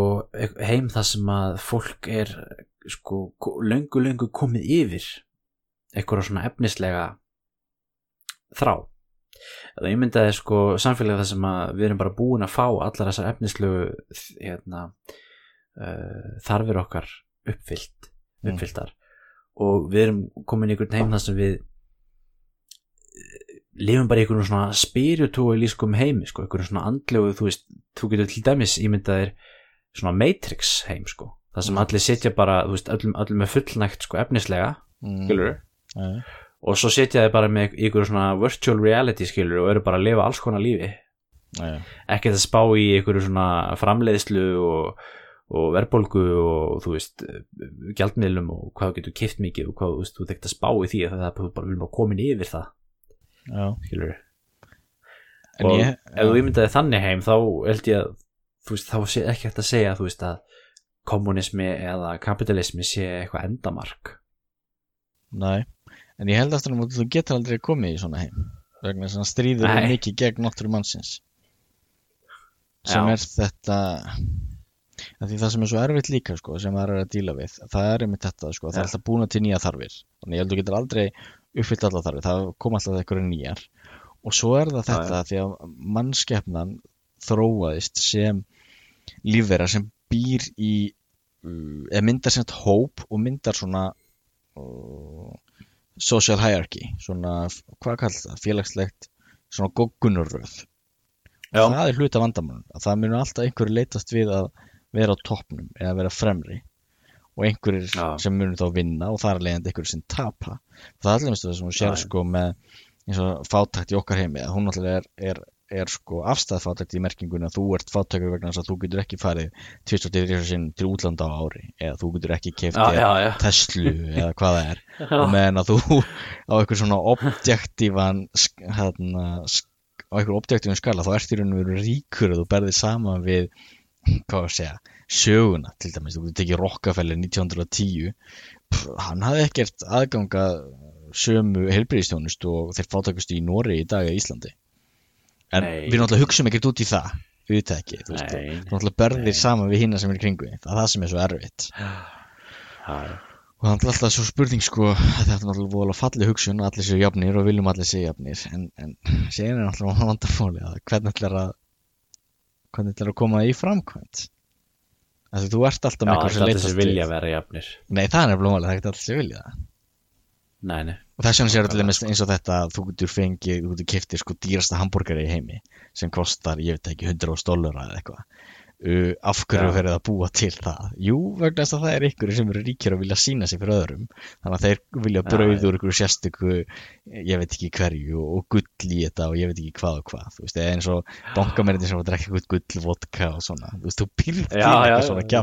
heim það sem að fólk er sko ko- löngu löngu komið yfir eitthvað svona efnislega þrá eða ég myndaði sko samfélagi það sem að við erum bara búin að fá allar þessar efnislegu hérna, uh, þarfir okkar uppfyllt Mm. uppfylltar og við erum komin í einhvern heim þar sem við lifum bara í einhvern svona spiritualískum heimi sko, einhvern svona andlegu þú veist, þú getur til dæmis ímyndaðir svona matrix heim sko það sem Mm. allir sitja bara, þú veist, öllum, öllum er fullnægt sko efnislega, Mm. Já, og svo sitja þið bara með ykkur svona virtual reality skilur og eru bara að lifa alls konar lífi Já, ekkert að spá í ykkur svona framleiðslu og, og verðbólgu og þú veist gjaldmiðlum og hvað getur kift mikið og hvað þú veist, þú þekkt að spá í því að það er bara, komin yfir það. Skilur En og ég, ef þú ímyndaði þannig heim þá held ég að veist, þá sé ekki hægt að segja þú veist að kommunismi eða kapitalismi sé eitthvað endamark. Nei, en ég held aftur um að þú getur aldrei komið í svona heim vegna þess að stríður Nei. mikið gegn náttúru mannsins sem Já. er þetta því það sem er svo erfitt líka sko, sem það er að díla við það er einmitt þetta, sko, það er alltaf búin til nýja þarfir. Þannig ég held að þú getur aldrei uppfyllt allar þarfir. Það kom alltaf eitthvað nýjar. Og svo er það þetta því að mannskeppnan þróaðist sem lífvera sem býr í uh, eða myndar sem hóp og myndar svona uh, social hierarchy svona, hvað kallar það, félagslegt svona goggunurröð Já. það er hluta vandamálun að það munur alltaf einhverju leitast við að vera á toppnum eða vera fremri og einhverjir Já. sem munur þá vinna og það er leiðandi einhverjir sem tapa það er allir það sem hún sér já. sko með eins og fátækt í okkar heimi hún alltaf er, er, er sko afstæð fátækt í merkingunni að þú ert fátækur vegna þess að þú getur ekki farið tvist og til sinn til útlanda á ári eða þú getur ekki keft já, já, já. Tesla eða hvað það er og meðan að þú á eitthvað svona objektívan hérna, á eitthvað objektívan skala þá ert í raun og veru ríkur og þú berðir saman við hvað að segja söguna til dæmis, þú getur tekið Rockefeller 1910 Pff, hann hafði ekkert aðganga sömu helbriðistjónust og þeir fátækustu í Nóri í dag eða Íslandi. En Nei. við náttúrulega hugsaum ekkert út í það ekki, þú veist, þú náttúrulega berðir saman við hinna sem er í kringu það er það sem er svo erfitt. Já. og er alltaf svo spurning sko þetta er náttúrulega falleg hugsun allir séu jafnir og viljum allir séu jafnir. En, en séin er náttúrulega vandafóli að hvernig ætlar að hvernig ætlar að koma í framkvæmt Þessi, þú ert alltaf Já, með það eitthvað er sem alltaf leitast þessi vilja að vera jafnir. Nei það er máli, það er allir sem vilja það. Nei, nei, og þess vegna séu allir Nákvæmlega, eins og þetta að þú getur fengið, þú getur kiftið sko dýrasta hambúrgari í heimi sem kostar, ég veit ekki, 100 dólara eða eitthvað uh, af hverju Já. verið að búa til það? Jú, vegna þess að það er ykkur sem eru ríkir og vilja sína sig fyrir öðrum. Þannig að þeir vilja Já, brauð já. úr ykkur sérstöku ég veit ekki hverju og gull í þetta og ég veit ekki hvað og hvað þú veist, eins og bankamennir sem drekka eitthvað gull vodka og svona, þú veist, þú býrð til Já, já, eitthvað svona já.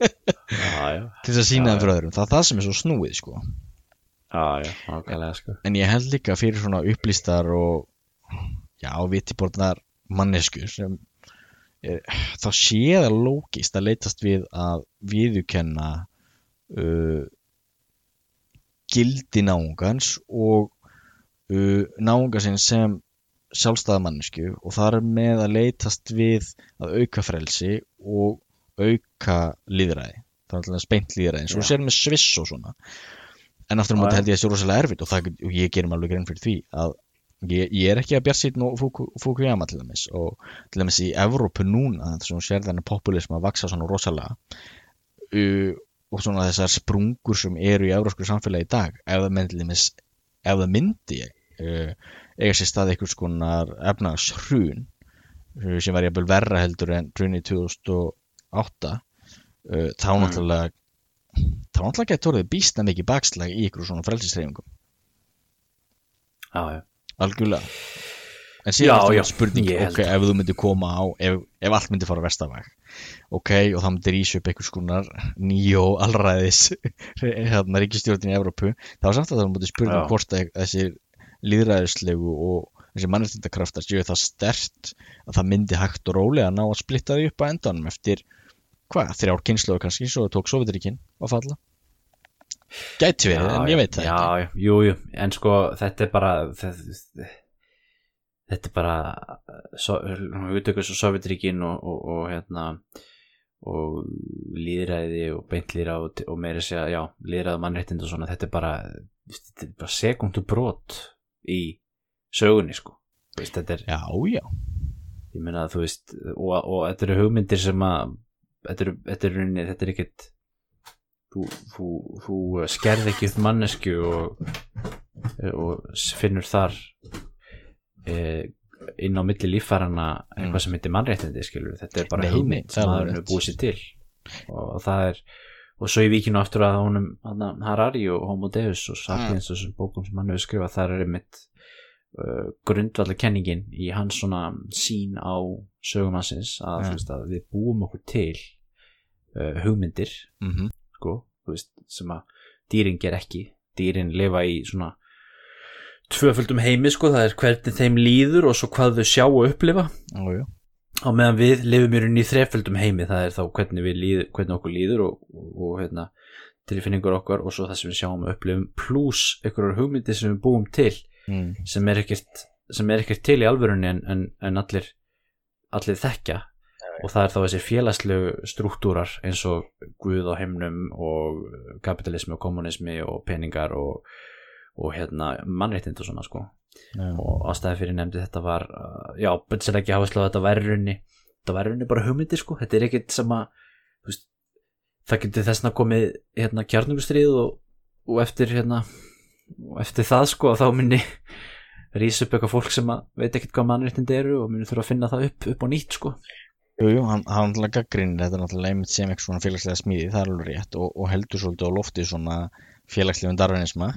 til þess að sína þeim fyrir öðrum, það er það sem er svo snúið sko. Já, já, ákveðlega sko. En ég held líka fyrir svona upplýstar og já, vitiborðnar manneskur sem þá sé það lógist að leitast við að viðukenna uh, gildi náungans og uh, náungansinn sem sjálfstæða mannesku og það er með að leitast við að auka frelsi og auka líðræði það er alltaf speint líðræði eins og sér með Sviss og svona. En aftur á Já, móti já. held ég að það sé rosalega erfitt og, það, og ég gerum alveg grein fyrir því að ég, ég er ekki að bjart sýtn og Fuku- Fukuyama til dæmis og til dæmis í Evrópu núna þess að sér þennan populism að vaksa svona rosalega. Uh, og svona þessar sprungur sem eru í evrósku samfélagi í dag ef það myndi, ef það myndi uh, eiga sér stað einhvers konar efnagshrun sem var jafnvel verra heldur en hrunni 2008 uh, þá Mm. náttúrulega þá náttúrulega getur orðið býstna mikið bakslag í ykkur svona frelsisreifingum Já, já algjörlega. En Já, síðan já, þetta spurning ok, ef þú myndir koma á ef, ef allt myndir fara vestavag ok, og það myndir rísa upp einhvers konar nýjó allræðis hérna ríkistjórnin í Evrópu. Þá er samt að það myndir spurning Já. hvort að þessi líðræðislegu og þessi mannréttindakraftar séu það stert að það myndi hægt og rólega ná að splitta því upp á endanum eftir hvað, þrjár kynnslóður kannski svo tók Sovjetiríkin að falla gæti verið, en ég veit það já, ekki. já, jú, jú, en sko þetta er bara þetta, þetta er bara so, utökus og Sovjetríkin og, og, og hérna og líðræði og beint líðræði og, og meira segja, já, líðræði og mannréttind og svona, þetta er bara þetta er bara sekundu brot í sögunni, sko. Veist, þetta er, já, já, ég meina að þú veist og, og þetta eru hugmyndir sem að þetta eru, þetta eru, þetta er ekkit þú, þú, þú skerði ekki upp mannesku og, og finnur þar e, inn á milli líffarana eitthvað Mm. sem heitir mannréttindi skilur þetta er bara Nei, það sem maður alveg er búið sér til. Og það er og svo ég víkinu aftur að honum Harari og Homo Deus og Sapiens og þessum bókum sem hann hefur skrifað þar er einmitt uh, grundvallar kenningin í hans svona sín á sögumassins að, Ja. að við búum okkur til uh, hugmyndir. Mm sko, veist, sem að dýrin ger ekki, dýrin lifa í svona tvöföldum heimi sko, það er hvernig þeim líður og svo hvað þau sjá og upplifa. Ójú, á meðan við lifum í rauninni í þreföldum heimi það er þá hvernig, við líður, hvernig okkur líður og, og, og hérna, tilfinningur okkar og svo það sem við sjáum og upplifum pluss einhverjar hugmyndir sem við búum til mm. sem er ekkert, sem er ekkert til í alvörunni en, en, en allir allir þekkja og það er þá þessi félagslegu struktúrar eins og Guð á heimnum og kapitalismi og kommunismi og peningar og, og hérna mannréttind og svona sko. Já. og ástæði fyrir nefndi þetta var uh, já, bensir ekki áherslu á þetta væri runni þetta væri runni bara hugmyndir sko. Þetta er að þú veist, það getur þessna komið hérna kjarnungustrið og, og eftir hérna og eftir það sko þá minni rís upp eitthvað fólk sem að veit ekkert hvað mannréttindi eru og muni þurfa að finna það upp upp á nýtt sko Jú, jú, hann, hann náttúrulega gaggrinir þetta náttúrulega einmitt sem eitthvað svona félagslega smíði, það er alveg rétt og, og heldur svolítið á lofti svona félagslegum darwinisma.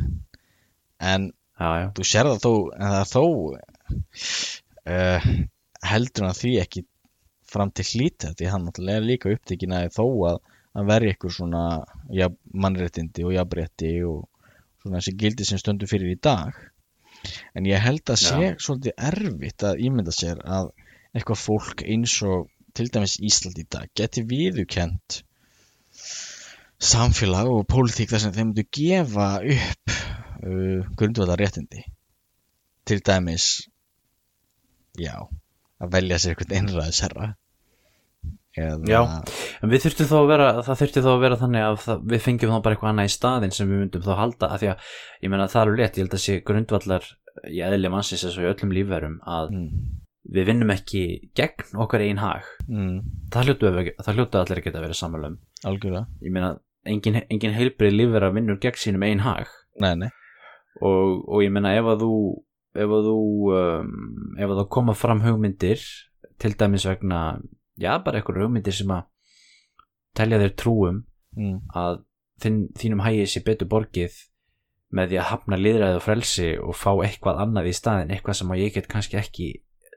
En já, já, þú sér það þó en það er þó uh, heldur hann því ekki fram til hlýta því hann náttúrulega er líka upptekinn að þó að að verja ykkur svona ja, mannréttindi og jafnrétti og svona þessi gildi sem stöndu fyrir í dag. En ég held að sé Já. svolítið erfitt að ímynda sér að eitthvað fólk eins og til dæmis Ísland í dag geti viðukent samfélag og pólitík þar sem þeim myndu gefa upp uh, grundvallar réttindi til dæmis já að velja sér einhvern einræðisherra eða Já. En við þurftum þá að vera, það þurfti þá að vera þannig að það, við fengjum þá bara eitthvað annað í staðinn sem við myndum þá halda að því að ég meina það er alveg rétt, ég held að sé grundvallar í eðli mannsins eins og í öllum lífverum að mm, við vinnum ekki gegn okkar einn hag. Mm, það hljótu, allir að geta verið samanlum algjörlega. Ég meina engin, engin heilbrið lífvera vinnur gegn sínum einn hag. Nei, nei, og, og ég meina ef að þú ef að þú um, ef að það koma fram hugmyndir til dæmis vegna já bara eitthvað hugmyndir sem að telja þér trúum mm, að þinn, þínum hægi sé betur borgið með því að hafna liðræði og frelsi og fá eitthvað annað í staðin eitthvað sem að ég get kannski ekki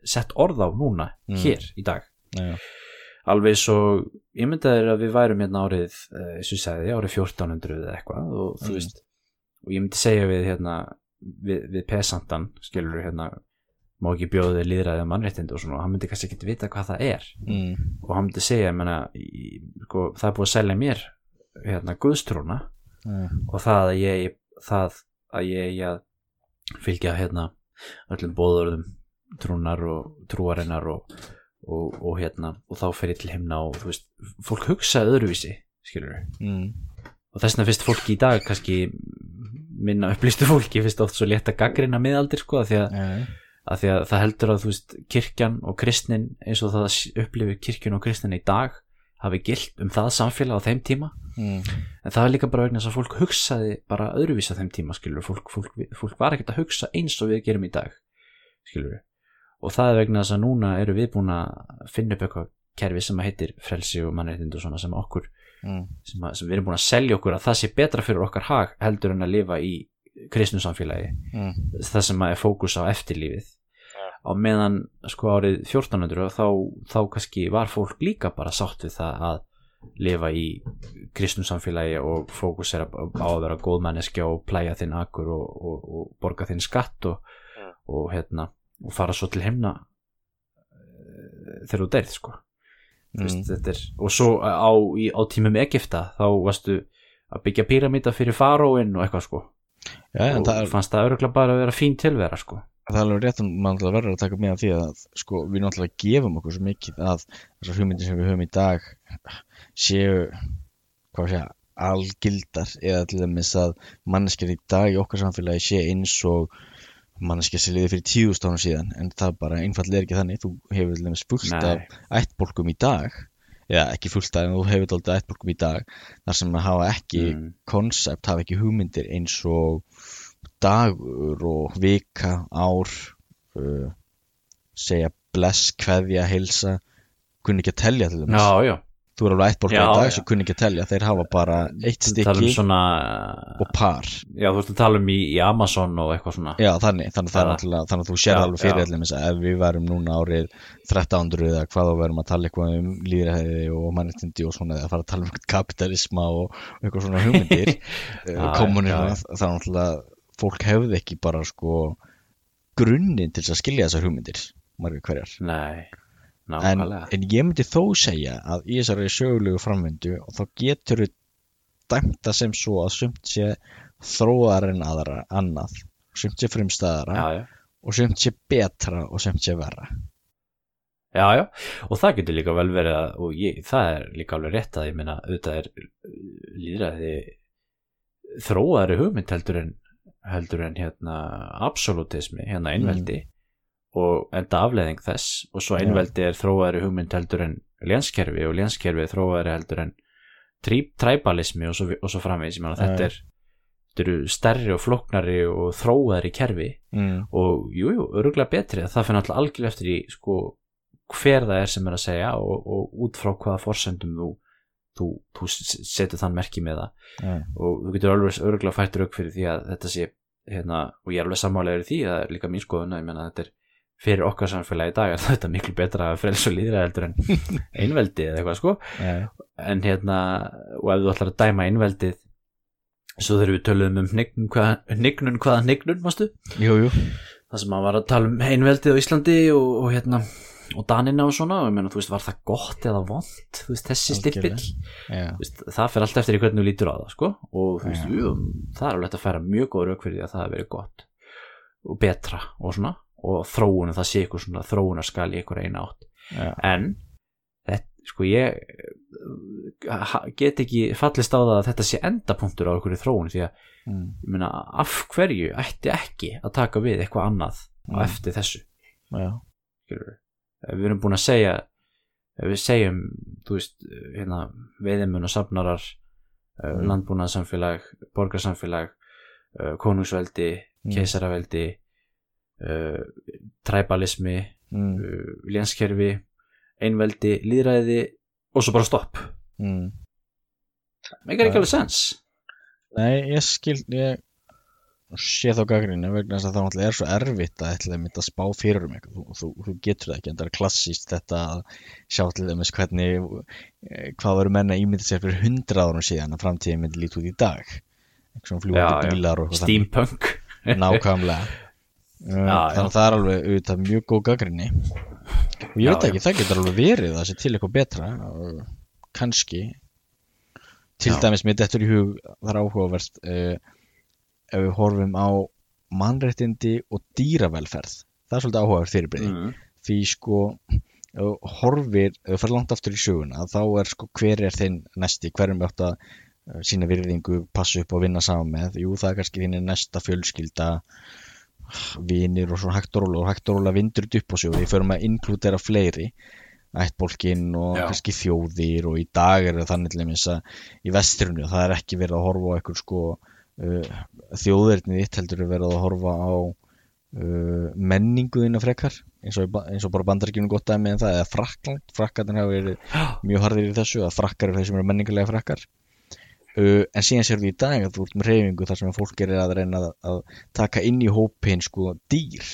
sett orð á núna Mm. hér í dag. Já, alveg svo ég myndi að við værum hérna árið eh, eins og ég sagði, árið 1400 eða eitthvað og þú Mm. veist og ég myndi segja við hérna við, við pesandan, skilur hérna má ekki bjóða þig líðræði og mannréttindi og svona, og hann myndi kannski ekki vita hvað það er. Mm, og hann myndi segja, menna sko, það er búið að selja mér hérna guðstrúna já, og það að ég það að ég að fylgja hérna öllum bóðurðum trúnar og trúarinnar og, og, og hérna og þá fer ég til himna og þú veist fólk hugsa öðruvísi, skilur mm, og þess vegna finnst fólki í dag kannski minna upplýstu fólki finnst oft svo létt að gaggrina miðaldir sko af því að, já, að því að það heldur að þú veist kirkjan og kristnin eins og það upplifir kirkjan og kristnin í dag hafi gilt um það samfélag á þeim tíma. Mm, en það er líka bara vegna þess að fólk hugsaði bara öðruvísi á þeim tíma skilur fólk, fólk, fólk var ekkert að hugsa eins og við gerum í dag skilur og það er vegna þess að núna eru við búin að finna upp eitthvað kerfi sem að heitir frelsi og mannréttind og svona sem okkur mm, sem, að, sem við erum búin að selja okkur að það sé betra fyrir okkar hag heldur en að lifa í kristnum samfélagi. Mm, það sem að er fókus á eftirlífið. Á meðan sko árið 1400 þá, þá kannski var fólk líka bara sátt við það að lifa í kristnum samfélagi og fókus er á á að vera góðmanneskja og plæja þinn akkur og, og, og borga þinn skatt og, Ja. og hérna og fara svo til himna eh, þegar þú deyrð sko. Mm, þetta er, og svo á, í, á tímum Egipta þá varstu að byggja píramíta fyrir faróinn og eitthvað sko. Já, en og það er, fannst það öruglega bara að vera fín tilvera sko. Það er alveg rétt að náttúrulega verður að taka með af því að sko, við náttúrulega gefum okkur svo mikið að þessar hugmyndir sem við höfum í dag séu hvað sé algildar. Eða til dæmis að manneskjar í dag í okkar samfélagi sé eins og manneskjar sem liði fyrir tíðust ánum síðan en það bara einfallega er ekki þannig. Þú hefur dæmis fullt af ættbólkum í dag. Eða ekki fullt af en þú hefur alltaf ættbólkum í dag þar sem að hafa ekki mm. konsept, hafa ekki hugmyndir eins og dagur og vika, ár uh, segja bless, kveðja, heilsa kunni ekki að telja til já, þú er alveg eitt Já, í dag sem kunni ekki að telja, þeir hafa bara eitt um stykki svona og par. Já þú ert að tala um í, í Amazon og eitthvað svona. Já, þannig, þannig, það náttúrulega, þannig að þú sér Já, alveg fyrir að ef við værum núna árið 1300 eða hvað þá verum að tala eitthvað um líðræði og mannréttindi og svona eða fara að tala um kapitalisma og, eitthvað svona hugmyndir það er náttúrulega fólk hefði ekki bara sko grunninn til að skilja þessar hugmyndir margir hverjar. Nei, en, en ég myndi þó segja að í þessari sögulegu framvindu og þá getur þú dæmt það sem svo að sumt sé þróar en aðra annað. Sumt sé frumstæðara já, já. og sumt sé betra og sumt sé verra. Já, já, og það getur líka vel verið að, og ég, það er líka alveg rétt að ég meina, auðvitað er líðræði þróaðari hugmynd heldur en heldur en hérna absolutismi, hérna einveldi og enda afleðing þess og svo einveldi er þróaðari hugmynd heldur en lénskerfi og lénskerfi er þróaðari heldur en træbalismi og svo, og svo framvegis, þetta er þetta eru stærri og flóknari og þróaðari kerfi. Mm. og jú, jú, öruglega betri. Það fyrir alltaf algjörlega eftir í sko, hver það er sem er að segja og, og út frá hvaða forsendum þú, þú, þú setur þann merki með það. Ja. og þú getur alveg öruglega fætt rauk fyrir því að þetta sé hérna, og ég er alveg sammálega í því að það er líka mín skoðun að ég menna þetta er fyrir okkar samfélagi í dag er þetta miklu betra að frels og líðra heldur en einveldi eða eitthvað sko. Ja. en hérna, og ef þú ætlar að dæma einveldið svo þegar við töluðum um hnignun hvaða, hnignun hvaða hnignun, mástu það sem maður var að tala um einveldið á Íslandi og, og hérna og Danina og svona og ég meina, þú veist, var það gott eða vond þú veist, þessi stippill veist, það fer allt eftir hvernig þú lítur á það sko? og þú veist, Já. jú, það er alveg að færa mjög góð rauk fyrir því að það hefur verið gott og betra og svona og þróun, það sé ykkur svona þróunarskal í ykkur eina átt Ja. en þetta, sko ég eh, get ekki fallist á það að þetta sé endapunktur á ykkur í þróun því að Mm. ég meina af hverju ætti ekki að taka við eitthvað annað á Mm. eftir þessu Ja. ef við erum búin að segja ef við segjum veist, hérna, veiðimun og safnarar Mm. landbúnaðsamfélag borgarsamfélag konungsveldi, Mm. keisaraveldi uh, træbalismi Mm. uh, lénskerfi einveldi, líðræði og svo bara stopp. Mm. meikar ekki alveg sens Nei, ég skil ég sé þá gagnrýni vegna þess að það er svo erfitt að ætla að spá fyrir um eitthvað. Þú, þú, þú getur það ekki, en það er klassíst þetta að sjá til dæmis hvernig eh, hvað veru menna ímyndið sér fyrir hundra árum síðan að framtíðin myndi lítið út í dag. Eitthvað svona já. bílar og eitthvað steampunk. Nákvæmlega þannig að það er alveg auðvitað mjög góð gaggrinni og ég veit ekki, það getur alveg verið að það sé til eitthvað betra kannski. Til Já. dæmis mér dettur í hug það er áhugavert uh, ef við horfum á mannréttindi og dýravelferð. Það er svolítið áhugavert fyrirbreyði mm. því sko horfir, ef þú fer langt aftur í söguna þá er sko hver er þinn næsti? Hverjum átt að uh, sína virðingu passa upp og vinna saman með? Jú það er kannski þín næsta fjölskylda vinir og svona hægt og róla og hægt og róla vindur upp á sig og því förum að inklútera fleiri ættbólkinn og Já. kannski þjóðir og í dag er það þannig til dæmis að í vestrinu það er ekki verið að horfa á eitthvað sko uh, þjóðirnið þitt heldur er verið að horfa á uh, menninguðina frekar eins og, eins og bara bandaríkjunum gott dæmi en það eða Frakland, Frakkarnir hafa verið mjög harðir í þessu að frakkar eru þeir sem eru menningarlega frakkar en síðan sér við í dag að þú ert með reyfingu þar sem fólk er að reyna að, að taka inn í hópin sko dýr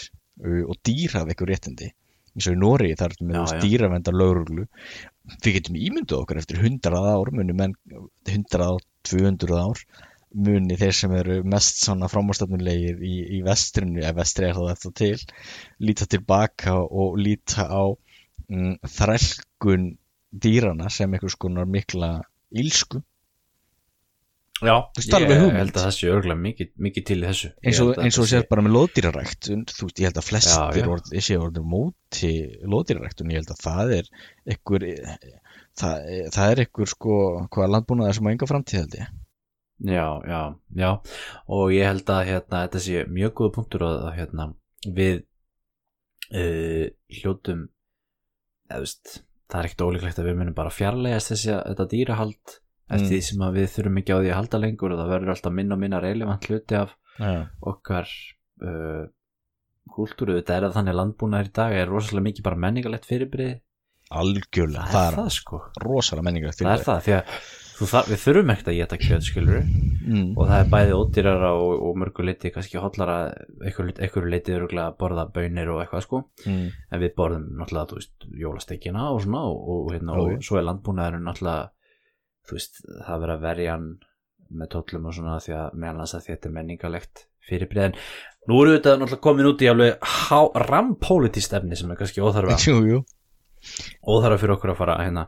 uh, og dýr hafa eitthvað réttindi. Eins og í Nóri þar veist, já. dýravendar lögreglu. Við getum ímyndað okkur eftir 100 ár muni menn 100 ár, 200 ár muni þeir sem eru mest svona framárstafnulegir í, í vestrinu, ef vestri er þá þetta til líta tilbaka og líta á mm, þrælkun dýrana sem einhvers konar mikla ílsku Já, Þú ég held að það sé örgulega mikið, mikið til í þessu. Eins og, að þetta sér bara með loðdýrarækt þú veist, ég held að flestir orð, séu orðin móti loðdýrarækt og ég held að það er einhver það, það er einhver sko hvaða landbúnaðar sem á enga framtíð held ég. Já, já, já. Og ég held að hérna, þetta sé mjög góða punktur að hérna, við uh, hljótum eða, veist, það er ekkert ólíklegt að við munum bara fjarlægast þessi þetta dýrahald eftir Mm. því sem að við þurfum ekki á því að halda lengur og það verður alltaf minna og minna relevant hluti af já, okkar uh, kúltúru, þetta er að þannig landbúnaður í dag er rosalega mikið bara menningalegt fyrirbrið algjörlega, það það er er, það sko rosalega menningar það er það, því að þú þar, við þurfum ekkert að geta kjöt skilur mm. og það er bæði ódýrara og, og mörgu leiti kannski hotlara einhverju leiti öruglega að borða bönir og eitthvað sko Mm. en við borðum náttúrulega, þú veist, jólastekina og svona og, og, hérna, og já. svo er landbúnaðurinn náttúrulega þú veist, það er verið að verja hann með tollum og svona því að meðan þess að þetta er menningalegt fyrir breiðin nú eru þetta náttúrulega komin út í alveg rampólitist efni sem er kannski óþarfa. Jú, jú. óþarfa fyrir okkur að fara að hérna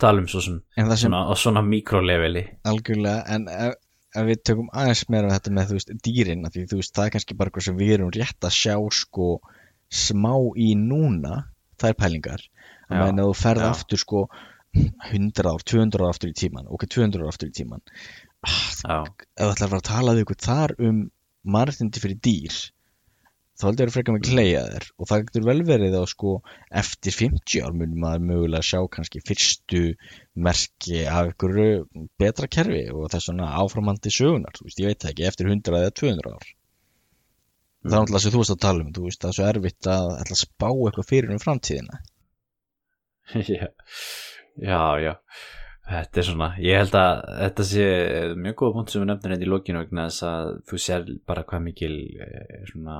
tala um svo sem sem svona, á svona mikroleveli. Algjörlega en ef, ef við tökum aðeins meira um þetta með þú veist dýrin af því þú veist það er kannski bara eitthvað sem við erum rétt að sjá sko smá í núna þær pælingar. Að ef þú ferð aftur sko 100 ár, 200 ár aftur í tíman ok, 200 ár aftur í tíman ah, ef það ætlar að fara að tala við ykkur þar um margindi fyrir dýr þá heldur það frekar mikið hleyja þér. Og það getur vel verið að sko eftir 50 ár mun maður mögulega sjá kannski fyrstu merki af ykkur betra kerfi og þess svona áframandi sögunar, þú veist, ég veit það ekki eftir 100 eða 200 ár. Það er náttúrulega sem þú veist að tala um, þú veist, það er svo erfitt að að spá eitthvað fyrir um framtíðina. Já, já, já. Þetta er svona, ég held að þetta sé mjög góða punkt sem við nefnum hérna í lokinu vegna þess að þú sér bara hvað mikil eh, svona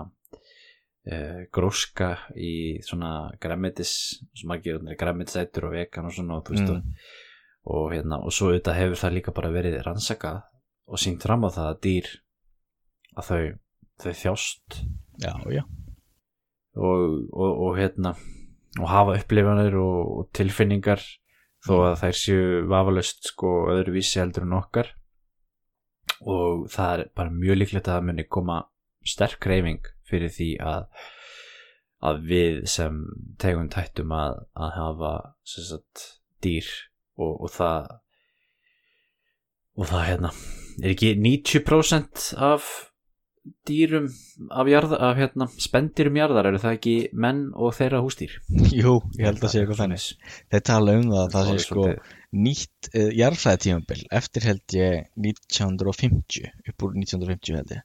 eh, gróska í svona græmitis, sem margir græmitisætur og vegan og svona og þú veist Mm. og, og hérna, og svo auðvitað hefur það líka bara verið rannsakað og syngt fram á það að dýr að þau, þau þjást. Já, já, og, og, og hérna og hafa upplifanir og, og tilfinningar þó að þær séu vafalaust sko öðruvísi heldur en okkar. Og það er bara mjög líklegt að það muni koma sterk reyfing fyrir því að að við sem tegum tættum að, að hafa sagt, dýr og, og það og það hérna er ekki 90% af dýrum af, jarða, af hérna, spendýrum jarðar eru það ekki menn og þeirra hústýr jú, ég held að sé eitthvað þannig. Þeir tala um það að það sé sko nýtt uh, jarðfræðitímabil eftir held ég 1950 upp úr 1950 held ég.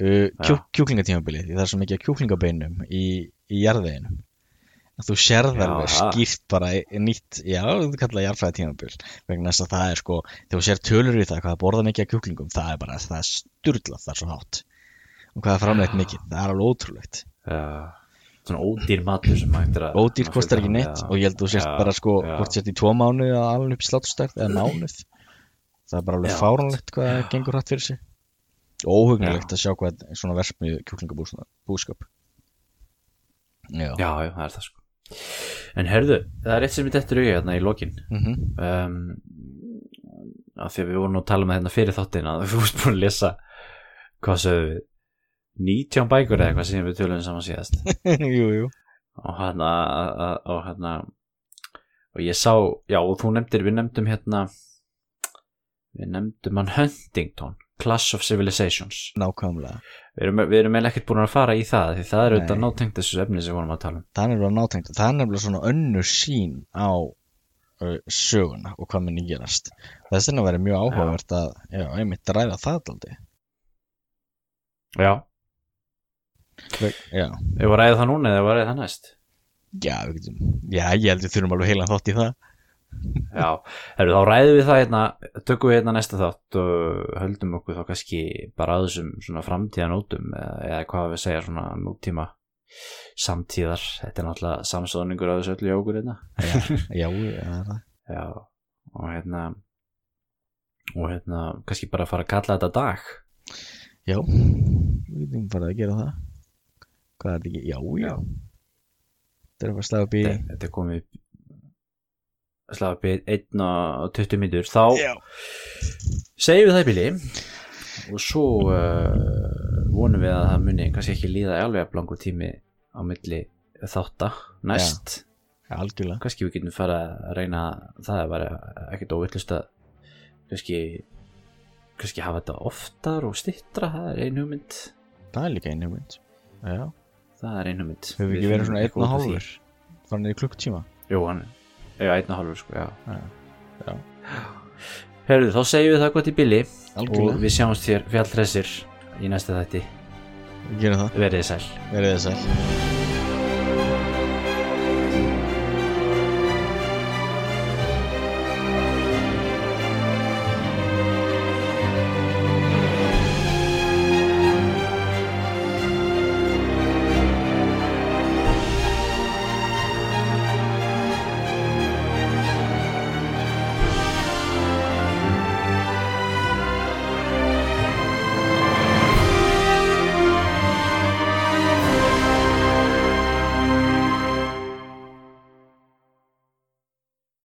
Uh, kjú, Já. kjúklingatímabili því það er svo mikið kjúklingabeinum í, í jarðveginum. Að þú sérð Já, alveg það. skýrt bara nýtt, já, þú kallar jarðfræðitímabil vegna þess að það er sko, þegar þú sér tölur í það hvað það borða mikið af kjúklingum, það er bara það er sturlað það er svo hátt og hvað er framleitt mikið, það er alveg ótrúlegt. Já, svona ódýr matur sem hægt er að ódýr að kostar ekki neitt og ég held að þú sért bara sko hvort sért í tvo mánuði að alveg upp í sláttustarf eða mánuð. Það er bara alveg Já. fáránlegt hvað það gengur hratt fyrir sig. Óhugnulegt að sjá hvað er svona versmið kjúklingabúskap. Já, já, já, það er það sko. En herðu, það er eitt sem ég dettur auðvitað hérna í lokin. Mhm. um, af því að við vorum nú að tala með hérna fyrir þáttina að við fórst búin að lesa hvað sögðu við 19 bækur eða eitthvað sem við tölum saman síðast. Jú, jú. Og hérna og hérna og ég sá, já og þú nefndir við nefndum hérna við nefndum hann Huntington Clash of Civilizations. Nákvæmlega, við erum, eiginlega ekkert búin að fara í það því það er auðvitað nátengt þessu efni sem við vorum að tala um. Það er nefnilega nátengt. Það er nefnilega svona önnur sín á söguna og hvað minni gerast. Þess vegna verið mjög áhugavert að já, einmitt ræða það aldrei já, já, við vorum að ræða það núna eða var ræða það næst? Já, við getum, já, ég held við þurfum alveg heilan þátt í það. Já, herru þá ræðum við það hérna tökum við hérna næsta þátt og höldum okkur þá kannski bara að þessum svona framtíðanótum eða, eða hvað við segja svona nútíma samtíðar, þetta er náttúrulega samsóðningur á þessu öllu hjá okkur hérna. Já, já, já, Já, og hérna og hérna kannski bara fara að kalla þetta dag. Já, við getum farið að gera það Hvað er þetta ekki? Já, já. Þetta er að fara að slaga upp í þetta, er komið slafa upp í 1 og 20 mínútur. Þá Já, segjum við það í bíli og svo uh, vonum við að það muni kannski ekki líða alveg að blangur tími á milli þátta næst. Algjörlega. Kannski við getum fara að reyna það er bara ekkert óvillust að kannski kannski hafa þetta oftar og stittra það er ein hugmynd. Það er líka einu mynd Já, það er ein hugmynd hefur ekki verið svona einn og hálfur? Þannig klukktíma Jú, hann er. Einn og hálfur sko, já. Já, Herðu, þá segjum við það gott í billi og algjörlega við sjáumst þér fjallhressir í næsta þætti. Verið þið sæl. Verið þið sæl